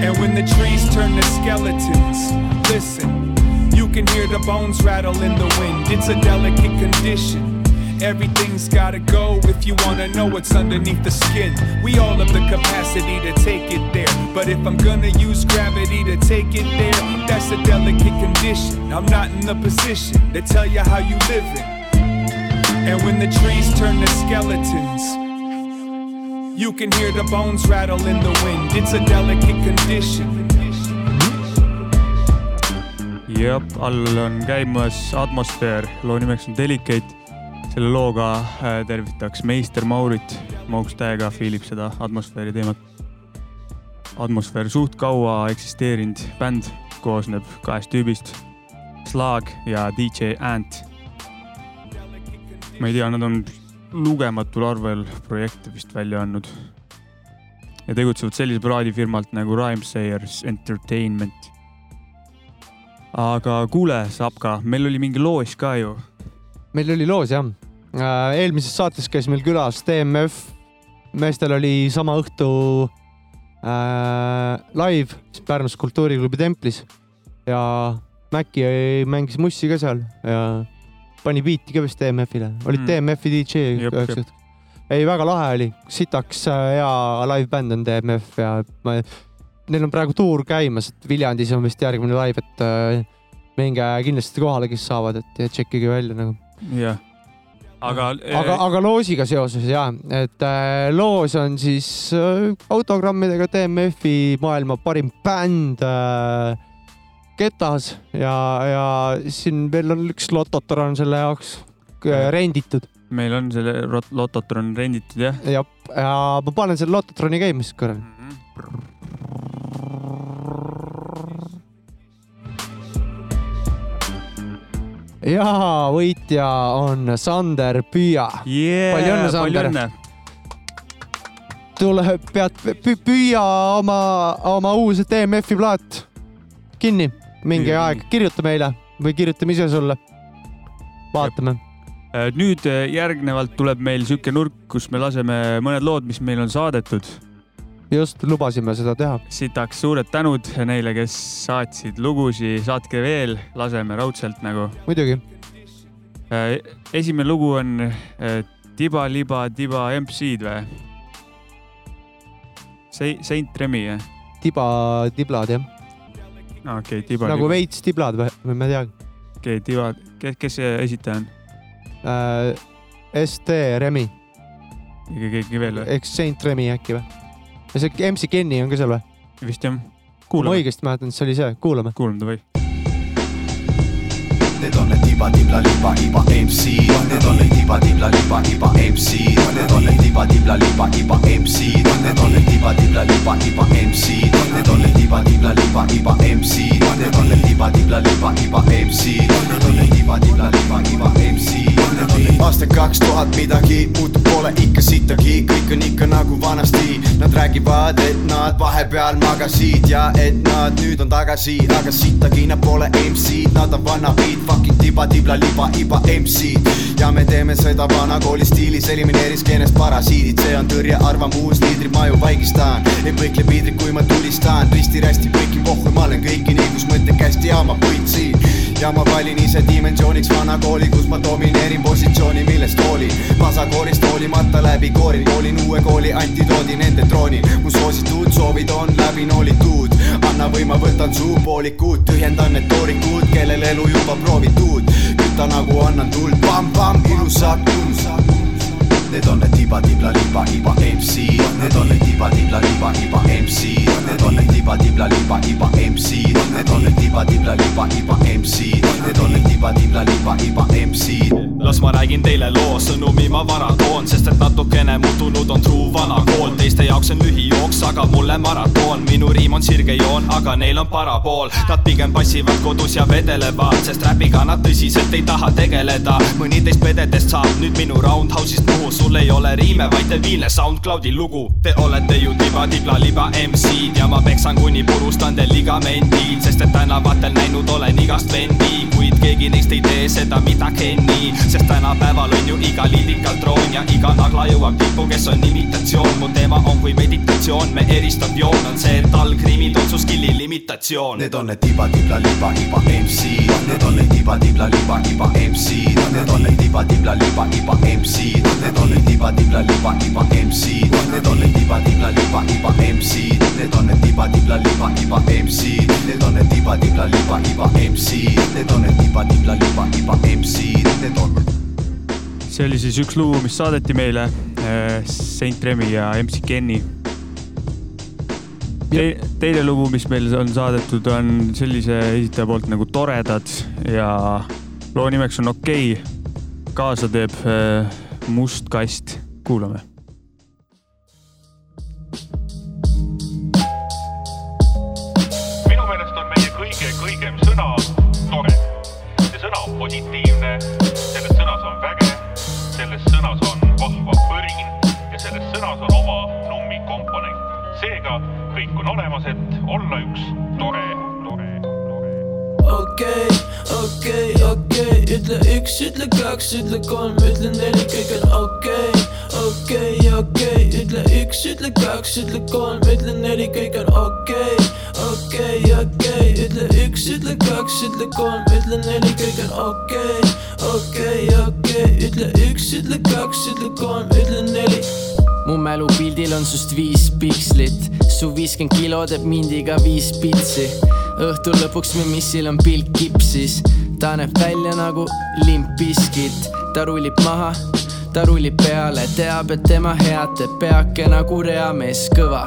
And when the trees turn to skeletons, listen. You can hear the bones rattle in the wind. It's a delicate condition. Everything's gotta go if you wanna know what's underneath the skin. We all have the capacity to take it there. But if I'm gonna use gravity to take it there, that's a delicate condition. I'm not in the position to tell you how you live it. And when the trees turn to skeletons, you can hear the bones rattle in the wind. It's a delicate condition. jep, all on käimas atmosfäär, loo nimeks on Delicate. selle looga äh, tervitaks meister Maurit, Mauks täiega fiilib seda atmosfääri teemat. atmosfäär suht kaua eksisteerinud bänd, koosneb kahest tüübist, Slag ja DJ Ant. ma ei tea, nad on lugematul arvel projekte vist välja andnud. ja tegutsevad sellise praadifirmalt nagu Rhymesayers Entertainment aga kuule, Sapka, meil oli mingi loos ka ju. meil oli loos jah. eelmises saates käis meil külas DMF. meestel oli sama õhtu äh, live Pärnus Kultuuriklubi templis ja Mäkki mängis mussi ka seal ja pani biiti ka vist DMF-ile, olid Mm. DMF-i DJ üheks hetkeks. ei, väga lahe oli, sitaks äh, hea live-bänd on DMF ja ma, neil on praegu tuur käimas, et Viljandis on vist järgmine live, et äh, minge kindlasti kohale, kes saavad, et tšekkige välja nagu. jah, aga. aga, aga loosiga seoses ja, et äh, loos on siis äh, autogrammidega DMF-i maailma parim bänd äh, Ketas ja, ja siin veel on üks lototron selle jaoks äh, renditud. meil on selle Lototron renditud jah. jah, ja ma panen selle lototroni käima siis korra. ja võitja on Sander Püüa yeah,. palju õnne, Sander. tule, pead pü- püüa oma, oma uus DMF-i plaat kinni mingi Püüa aeg, kirjuta meile või kirjutame ise sulle. vaatame. Äh, nüüd äh, järgnevalt tuleb meil sihuke nurk, kus me laseme mõned lood, mis meil on saadetud. just, lubasime seda teha. sitaks suured tänud neile, kes saatsid lugusid, saatke veel, laseme raudselt nagu. muidugi. esimene lugu on äh, Tiba Liba Tiba MC-d või? Saint Remi jah? tiba, tiblad jah, okei, Tiba. nagu veits tiblad või, või ma ei teagi okei, Tiba, kes, kes see esitaja on? äh,. ST Remi ja keegi veel või? ehk Saint Remi äkki või? ja see MC Kenny on ka seal või? vist jah. kui ma õigesti mäletan, siis see oli see, kuulame. kuulame davai. Need on need τύπα δίπλα λίπα είπα MC Πάνε τον τύπα δίπλα λίπα είπα MC Πάνε τον τύπα δίπλα λίπα είπα MC Πάνε τον τύπα δίπλα λίπα είπα MC Πάνε τον τύπα δίπλα λίπα είπα MC Πάνε τον τύπα δίπλα λίπα είπα aasta kaks tuhat midagi muutub pole ikka sittagi. Kõik on ikka nagu vanasti. Nad räägivad, et nad vahepeal magasid ja et nad nüüd on tagasi, aga sittagi nad pole MC-d, nad on vannabeat, fucking tiba-tibla, liba-iba MC-d. ja me teeme seda vanakooli stiilis, elimineeri skeenest parasiidid, see on tõrje arvamus, liidrid maju vaigistan. ei põikle piidrid, kui ma tulistan, risti-rästi põiki pohhu, ma olen kõiki nii, kus mõtted kästi ja ma võitsin. Ja ma valin ise dimensiooniks vanakooli, kus ma domineerin positsiooni, millest hoolin. pasakoorist hoolimata läbi koorin, koolin uue kooli antidoodi nende troonil. mu soositud soovid on läbi noolitud, anna või ma võtan suu poolikud, tühjendan need toorikud, kellel elu juba proovitud. küta nagu annan tuld, pamm-pamm, ilusad tund. Need on need tiba-tibla-liba-iba MC-d Need on need tiba-tibla-liba-iba MC-d Need on need tiba-tibla-liba-iba MC-d Need on need tiba-tibla-liba-iba MC-d Need on need tiba-tibla-liba-iba MC-d las ma räägin teile loo, sõnumi ma vara toon, sest et natukene muutunud on truu vana kool, teiste jaoks on lühijooks, aga mulle maratoon, minu riim on sirge joon, aga neil on parapool, nad pigem passivad kodus ja vedelevad, sest räpiga nad tõsiselt ei taha tegeleda, mõni teist pededest saab nüüd minu roundhouse'ist muhu, sul ei ole riime, vaid debiilne SoundCloudi lugu, te olete ju tiba-tibla-liba MC-d ja ma peksan kuni purustan teil ligamendid, sest et tänavatel näinud olen igast vendi, kuid keegi neist ei tee seda, mida Kenny, sest tänapäeval on ju iga lillikal troon ja iga nagla jõuab tippu, kes on imitatsioon. mu teema on kui meditatsioon, me eristav joon on see, et allkriimi totsus killi limitatsioon. Need on need tiba-tibla-liba-liba MC-d, need on need tiba-tibla-liba-liba MC-d, need on need tiba-tibla-liba-liba MC-d, need on need tiba-tibla-liba-liba MC-d, need on need tiba-tibla-liba-liba MC-d, need on need tiba-tibla-liba-liba MC-d, need on need tiba-tibla-liba-liba MC-d, need on need tiba-tibla-liba-liba MC-d see oli siis üks lugu, mis saadeti meile äh, Saint Remi ja MC Kenny Te,. teine lugu, mis meile on saadetud, on sellise esitaja poolt nagu Toredad ja loo nimeks on Okei okay.. kaasa teeb äh, Must Kast, kuulame olla üks tore, tore, okei, okei, okei, ütle üks, ütle kaks, ütle kolm, ütle neli, kõik on okei, okei, okei, ütle üks, ütle kaks, ütle kolm, ütle neli, kõik on okei, okei, okei, ütle üks, ütle kaks, ütle kolm, ütle neli, kõik on okei, okei, okei, ütle üks, ütle kaks, ütle kolm, ütle neli. Mu mälupildil on sust viis pikslit, su viiskümmend kilo teeb mindiga viis pitsi. õhtu lõpuks me missil on pilk kipsis, ta näeb välja nagu limp biskit, ta rullib maha, ta rullib peale, teab, et tema head teeb peake nagu reamees kõva.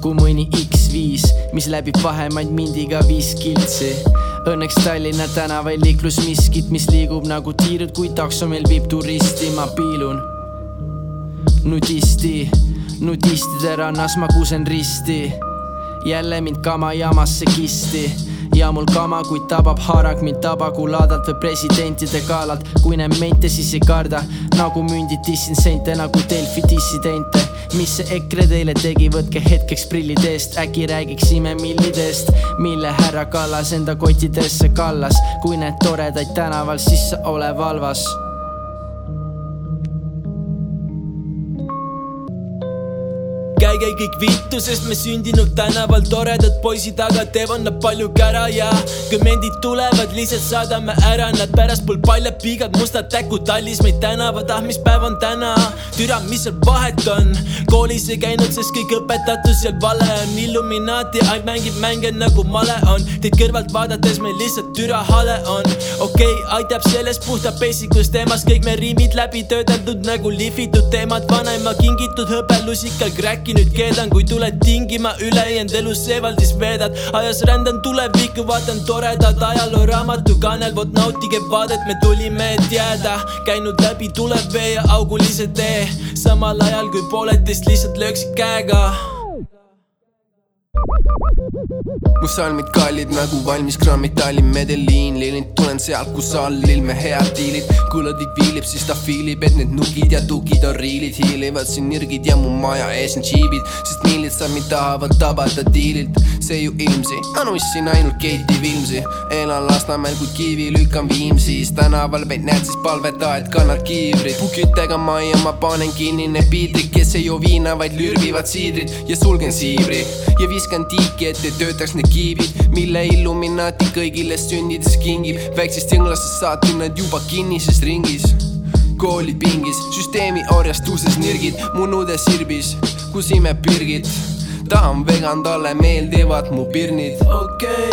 Kui mõni X5, mis läbib vahemaid mindiga viis kiltsi. Õnneks Tallinna tänavail liiklus miskit, mis liigub nagu tiirud, kui takso meil viib turisti, ma piilun. Nudisti, nudistide rannas ma kusen risti. jälle mind kama jamasse kisti ja mul kama, kuid tabab haarak mind tabagu laadalt või presidentide galalt. kui näen mente, siis ei karda nagu mündid dissin sente nagu Delfi dissidente. mis see EKRE teile tegi, võtke hetkeks prillid eest, äkki räägiksime millidest, mille härra Kallas enda kottidesse kallas. kui näed toredaid tänaval, siis sa ole valvas kõik vittu, sest me sündinud tänaval. Toredad poisid, aga teevad nad palju kära ja kui mendid tulevad, lihtsalt saadame ära. Nad pärastpool paljad piigad, mustad täkud tallis meid tänavad, ah mis päev on täna, türa, mis seal vahet on, koolis ei käinud, sest kõik õpetatud seal vale on, Illuminaati ainult mängib mänge nagu male on, teid kõrvalt vaadates meil lihtsalt türa hale on, okei okay,, aitab sellest puhta basicust teemast. Kõik me riimid läbi töödeldud nagu lihvitud teemad, vanaema kingitud hõbelusikal kräki nüüd keedan, kui tuled tingima ülejäänud elus seevaldis veedad, ajas rändan tulevikku, vaatan toredat ajalooraamatu kanel, vot nautige vaadet, me tulime, et jääda, käinud läbi tuleb vee ja augulise tee, samal ajal kui pooled teist lihtsalt lööksid käega mu salmid kallid nagu valmis grammid Tallinn Medellin. Lillind tulen sealt kus all ilme head diilid. Kuuladik viilib siis ta fiilib et need nugid ja tugid on riilid. Hiilivad siin nirgid ja mu maja ees on džiibid. Sest miilitsad mind tahavad tabada diililt? See ju ilmsi. Anussin ainult Keiti Vilmsi? Elan Lasnamäel kuid kivi lükkan Viimsis tänaval meid näed siis palveta et kannad kiivrit pukitega majja ma panen kinni need piidrid. Kes ei joo viina vaid lürvivad siidrit ja sulgen siivri ja viskan tiiki et ei töötaks need kiivid mille Illuminati kõigile sündides kingib. väiksest jõnglasest saati nad juba kinnises ringis. koolipingis süsteemi orjastuses nirgid mu nude sirbis kus imeb pirgid tahan vegan talle meeldivad mu pirnid. Okei,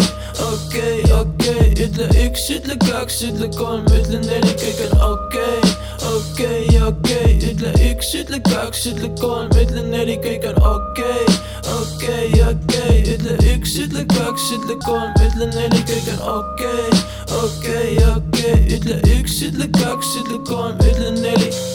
okei, okei, ütle üks, ütle kaks, ütle kolm, ütle neli, kõik on okei, okei, okei, ütle üks, ütle kaks, ütle kolm, ütle neli, kõik on okei, okei, okei, ütle üks, ütle kaks, ütle kolm, ütle neli, kõik on okei, okei, okei, ütle üks, ütle kaks, ütle kolm, ütle neli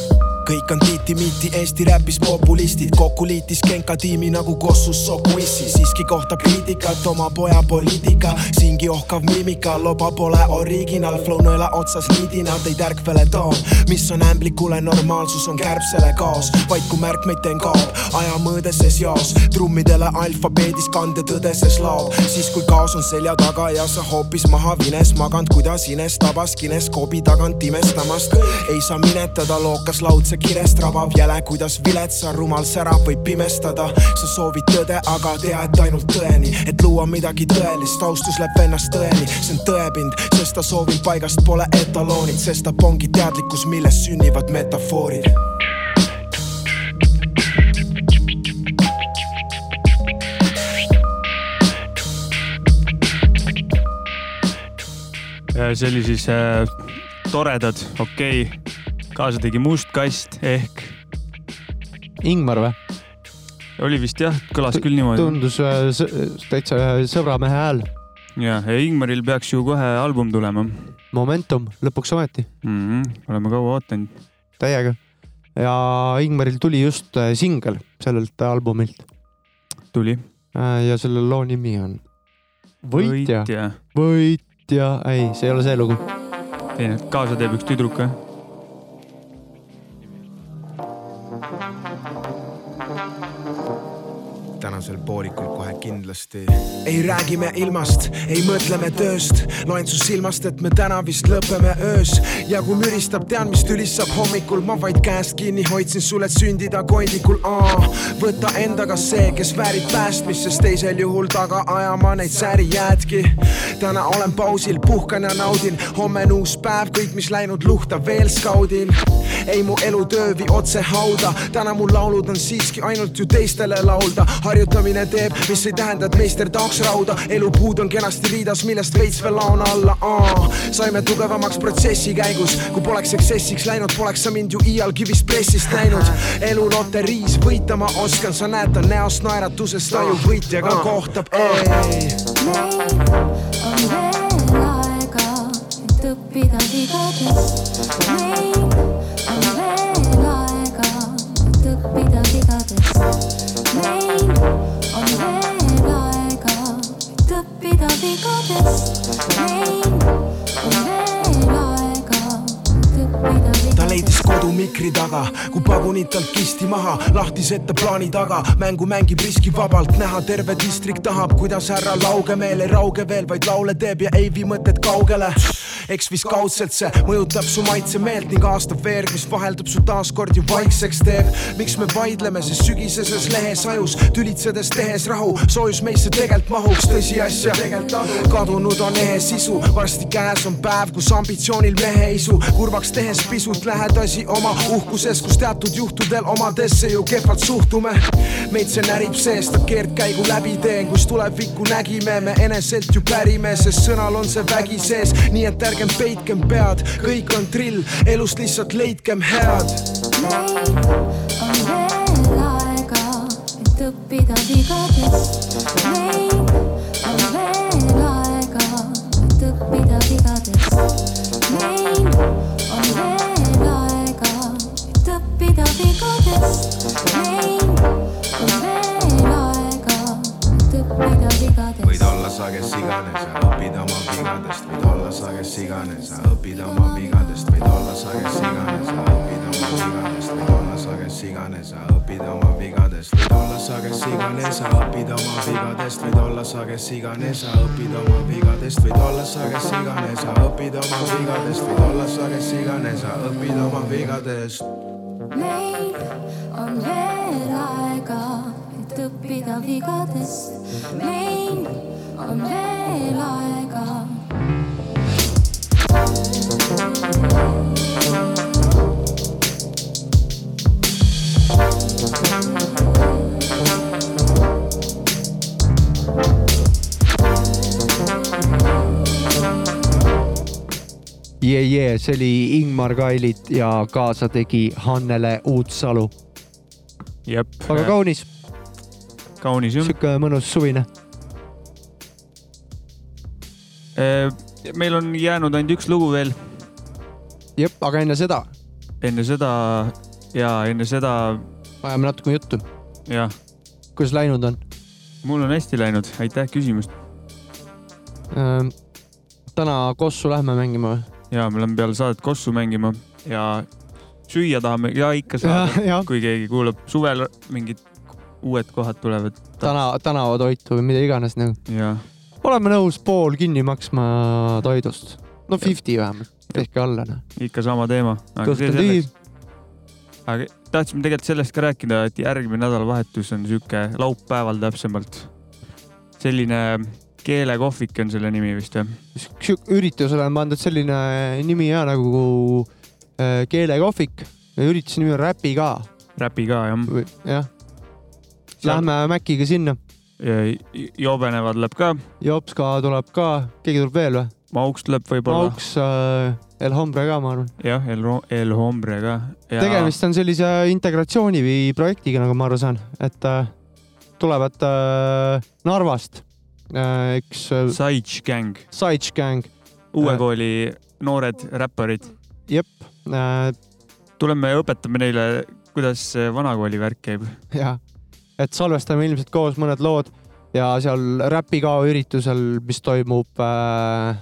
kõik on tiiti-miiti Eesti räpis populistid. Kokku liitis Genka tiimi nagu Kossus Sokuissi. Siiski kohta kriitikat oma poja poliitika. Siingi ohkav miimika loba pole original flow nõela otsas niidina teid ärkvele toon. Mis on ämblikule normaalsus on kärbsele kaos. Vaid kui märkmeid teen kaob aja mõõdeses jaos. Trummidele alfabeedis kandetõdeses laob. Siis kui kaos on selja taga ja sa hoopis maha vines maganud kuidas ines tabas kineskoobi tagant imestamast ei saa minetada lookas laudse kirest rabab jäle kuidas viletsa rumal särab võib pimestada. Sa soovid tõde aga tea et ainult tõeni et luua midagi tõelist. Austus läheb vennast tõeni see on tõepind sest ta soovib paigast pole etaloonid sest ta ongi teadlikkus millest sünnivad metafoorid. See oli siis äh, toredad, okei. okay. Kaasa tegi Must Kast ehk. Ingmar või? oli vist jah, kõlas küll niimoodi. tundus äh, täitsa sõbramehe hääl. ja, ja Ingmaril peaks ju kohe album tulema. Momentum, lõpuks ometi mm. -hmm, oleme kaua ootanud. täiega. ja Ingmaril tuli just äh, singel sellelt albumilt. tuli. ja selle loo nimi on Võitja, võitja.. võitja, ei, see ei ole see lugu. ei, kaasa teeb üks tüdruk või? Tänasel poolikul kohe kindlasti. ei räägi me ilmast, ei mõtle me tööst, loen su silmast, et me täna vist lõpeme öös ja kui müristab, tean, mis tülis saab hommikul, ma vaid käest kinni hoidsin sul, et sündida kondikul. võta endaga see, kes väärib päästmist, sest teisel juhul taga ajama neid sääri jäädki. täna olen pausil, puhkan ja naudin, homme on uus päev, kõik, mis läinud luhta veel skaudin. Ei, mu elutöö vii otse hauda, täna mu laulud on siiski ainult ju teistele laulda. Harjutamine teeb, mis ei tähenda, et meister taoks rauda, elupuud on kenasti riidas, millest veits veel laon alla. Aa, saime tugevamaks protsessi käigus, kui poleks eksessiks läinud, poleks sa mind ju iial kivist pressist näinud. elu loteriis võita ma oskan, sa näed ta näost naeratusest, ta ju võitjaga kohtab, ei. on veel aega, et õppida vigadest. Mikri taga, kui pagunid talt kisti maha, lahtiseta plaani taga, mängu mängib riskivabalt, näha terve distrik tahab, kuidas härra Laugemeel ei rauge veel, vaid laule teeb ja ei vii mõtet kaugele. Eks vist kaudselt see mõjutab su maitsemeelt ning aastab veerd, mis vaheldub su taaskord ju vaikseks teeb. miks me vaidleme, sest sügiseses lehes ajus tülitsedes tehes rahu, soojus meisse tegelikult mahuks tõsiasja. kadunud on ehe sisu, varsti käes on päev, kus ambitsioonil mehe isu, kurvaks tehes pisut lähed asi oma uhkuses, kus teatud juhtudel omadesse ju kehvalt suhtume. meid see närib seest, keerdkäigu läbi teen, kus tulevikku nägime, me eneselt ju pärime, sest sõnal on see vägi sees, nii et ärgem peitkem pead, kõik on drill, elust lihtsalt leidkem head. meil on veel aega, et õppida vigadest. meil on veel aega, et õppida vigadest. meil on veel aega, et õppida vigadest. meil on veel võid olla sa kes iganes ja õpid oma vigadest, võid olla sa kes iganes ja õpid oma vigadest, võid olla sa kes iganes ja õpid oma vigadest, võid olla sa kes iganes ja õpid oma vigadest, võid olla sa kes iganes ja õpid oma vigadest, võid olla sa kes iganes ja õpid oma vigadest, võid olla sa kes iganes ja õpid oma vigadest, võid olla sa kes iganes ja õpid oma vigadest. meil on veel et õppida vigadest. meil on veel aega. jee, jee, see oli Ingmar Kailit ja kaasa tegi Hannele Uutsalu. aga kaunis, kaunis jah. sihuke mõnus suvine. meil on jäänud ainult üks lugu veel. jep, aga enne seda enne seda ja enne seda ajame natuke juttu. jah, kuidas läinud on? mul on hästi läinud, aitäh küsimast. täna Kossu lähme mängima või? ja me läheme peale saadet Kossu mängima ja süüa tahame ja ikka saada, kui keegi kuulab. suvel mingid uued kohad tulevad. täna, tänavatoitu või mida iganes nagu. oleme nõus pool kinni maksma toidust. no fifty vähemalt, tehke alla noh. ikka sama teema. aga tahtsime tegelikult sellest ka rääkida, et järgmine nädalavahetus on sihuke laupäeval täpsemalt. selline keelekohvik on selle nimi vist sihuke üritusele on pandud selline nimi ja nagu äh, keelekohvik. ürituse nimi on Räpi ka. Räpi ka jah. jah. Lähme Maciga sinna. Jobenevad läheb ka. Jops ka tuleb ka, keegi tuleb veel või? Mauks tuleb võib-olla. Mauks äh,, El Hombre ka, ma arvan. jah, El, El Hombre ka. tegemist on sellise integratsiooni või projektiga, nagu ma aru saan, et äh, tulevad äh, Narvast äh, üks äh,. Saich Gang. Saich Gang. uue kooli noored räpparid. jep äh,. tuleme ja õpetame neile, kuidas vanakooli värk käib. jah, et salvestame ilmselt koos mõned lood ja seal Räpi kao üritusel, mis toimub äh,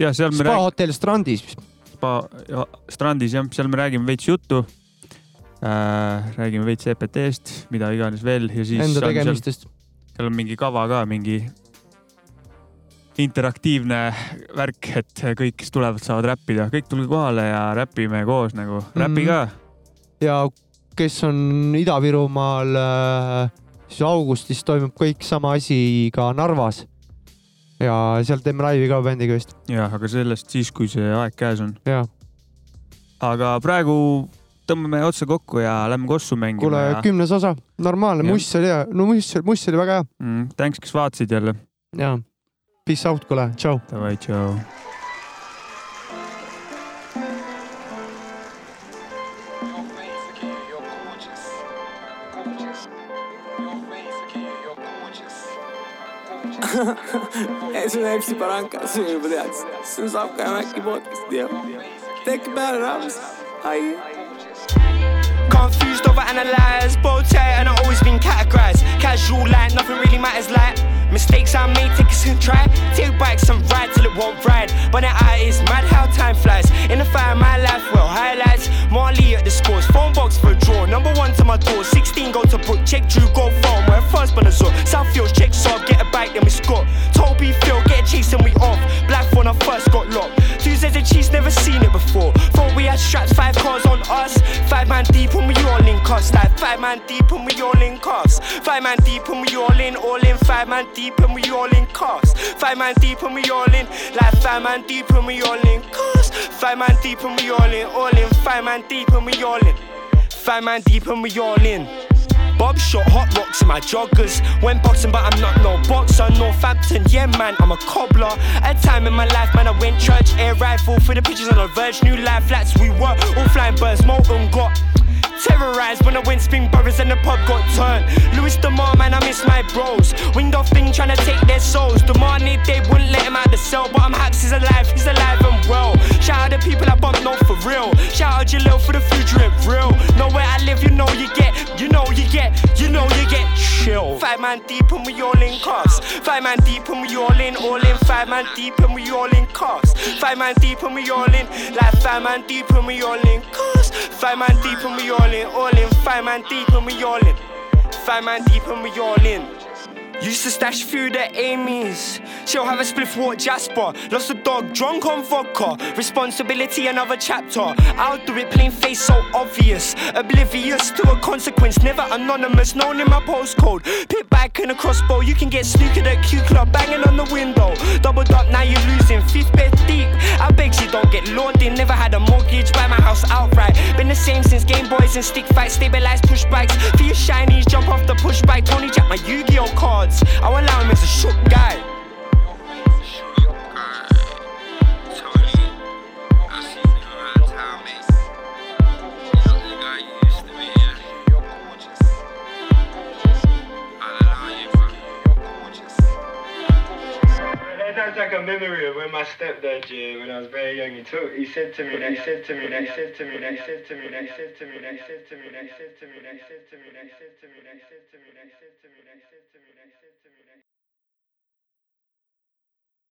ja seal me Spa räägime. hotell Strandis. Spa ja, strandis jah, seal me räägime veits juttu äh,. räägime veits EPT-st, mida iganes veel ja siis. Enda tegemistest.. seal on mingi kava ka, mingi interaktiivne värk, et kõik, kes tulevad, saavad räppida, kõik tulge kohale ja räpime koos nagu, räpi Mhm. ka. ja kes on Ida-Virumaal, siis augustis toimub kõik sama asi ka Narvas. ja seal teeme laivi ka bändiga vist. jah, aga sellest siis, kui see aeg käes on. aga praegu tõmbame otsa kokku ja lähme kossu mängima. kuule, kümnes osa, normaalne, muss oli hea, no muss, muss oli väga hea. mm,. Thanks, kes vaatasid jälle. ja, peace out, kuule, tšau. Davai, tšau. See on juba tead, see on Sapka ja Maci podcast'i ja tehke peale rahvas, ai. Confused, overanalyzed, bow tie, and I've always been categorized. Casual, like nothing really matters, like mistakes I made, take a second try. Take bikes and ride till it won't ride. But the eye is mad how time flies. In the fire, my life, well, highlights. Marley at the scores, phone box for a draw. Number one to my door, 16 go to book, check Drew, go phone. Where first been a zone. Southfields, check Saab, get a bike, then we score. Toby, Phil, get a chase and we off. Black when I first got locked. Tuesdays and cheese, never seen it before. Thought we had straps, five cars on us. Five man deep when we all in cuffs. Like five man deep when we all in cuffs. Five man deep when we all in, all in. Five man deep when we all in cuffs. Five man deep when we all in. Like five man deep when we all in cuffs. Five man deep when we all in, all in. Five man deep when we all in. Five man deep when we all in. Bob shot hot rocks in my joggers. Went boxing, but I'm not no boxer. Northampton, yeah, man, I'm a cobbler. A time in my life, man, I went church, air rifle for the pictures on the verge. New life flats, we were all flying birds, molten got. Terrorized when went spring brothers and the pub got turned. Louis Demar, man, I miss my bros. Winged off thing trying to take their souls. Demanded they wouldn't let him out the cell, but I'm Haps is alive, he's alive and well. Shout out the people I bump, no for real. Shout out Jalil for the future, it real. Know where I live, you know you get, you know you get, you know you get chill. Five man deep and we all in cuffs. Five man deep and we all in, all in. Five man deep and we all in cuffs. Five man deep and we all in, like five man deep and we all in cuffs. Five man deep and we all in, all in. Five man deep and we all in. Five man deep and we all in. Used to stash food at Amy's. She'll have a spliff walk Jasper. Lost a dog, drunk on vodka. Responsibility, another chapter. I'll do it plain face, so obvious. Oblivious to a consequence, never anonymous. Known in my postcode. Pit back in a crossbow. You can get snookered at Q Club, banging on the window. Doubled up, now you're losing. Fifth bed deep. I beg you don't get in. Never had a mortgage, buy my house outright. Been the same since Game Boys and stick fights. Stabilized pushbacks. For your shinies, jump off the pushback. Tony Jack, my Yu Gi Oh cards. I allow him as a shook guy. Sounds like a memory of when my stepdad, yeah, when I was very young, he told, he said to me, he said to me, he said to me, he said to me, he said to me, he said to me, he said to me, he said to me, he said to me, he said to me, he said to me, he said to me, that he said to me, that he said to me, that he said to me,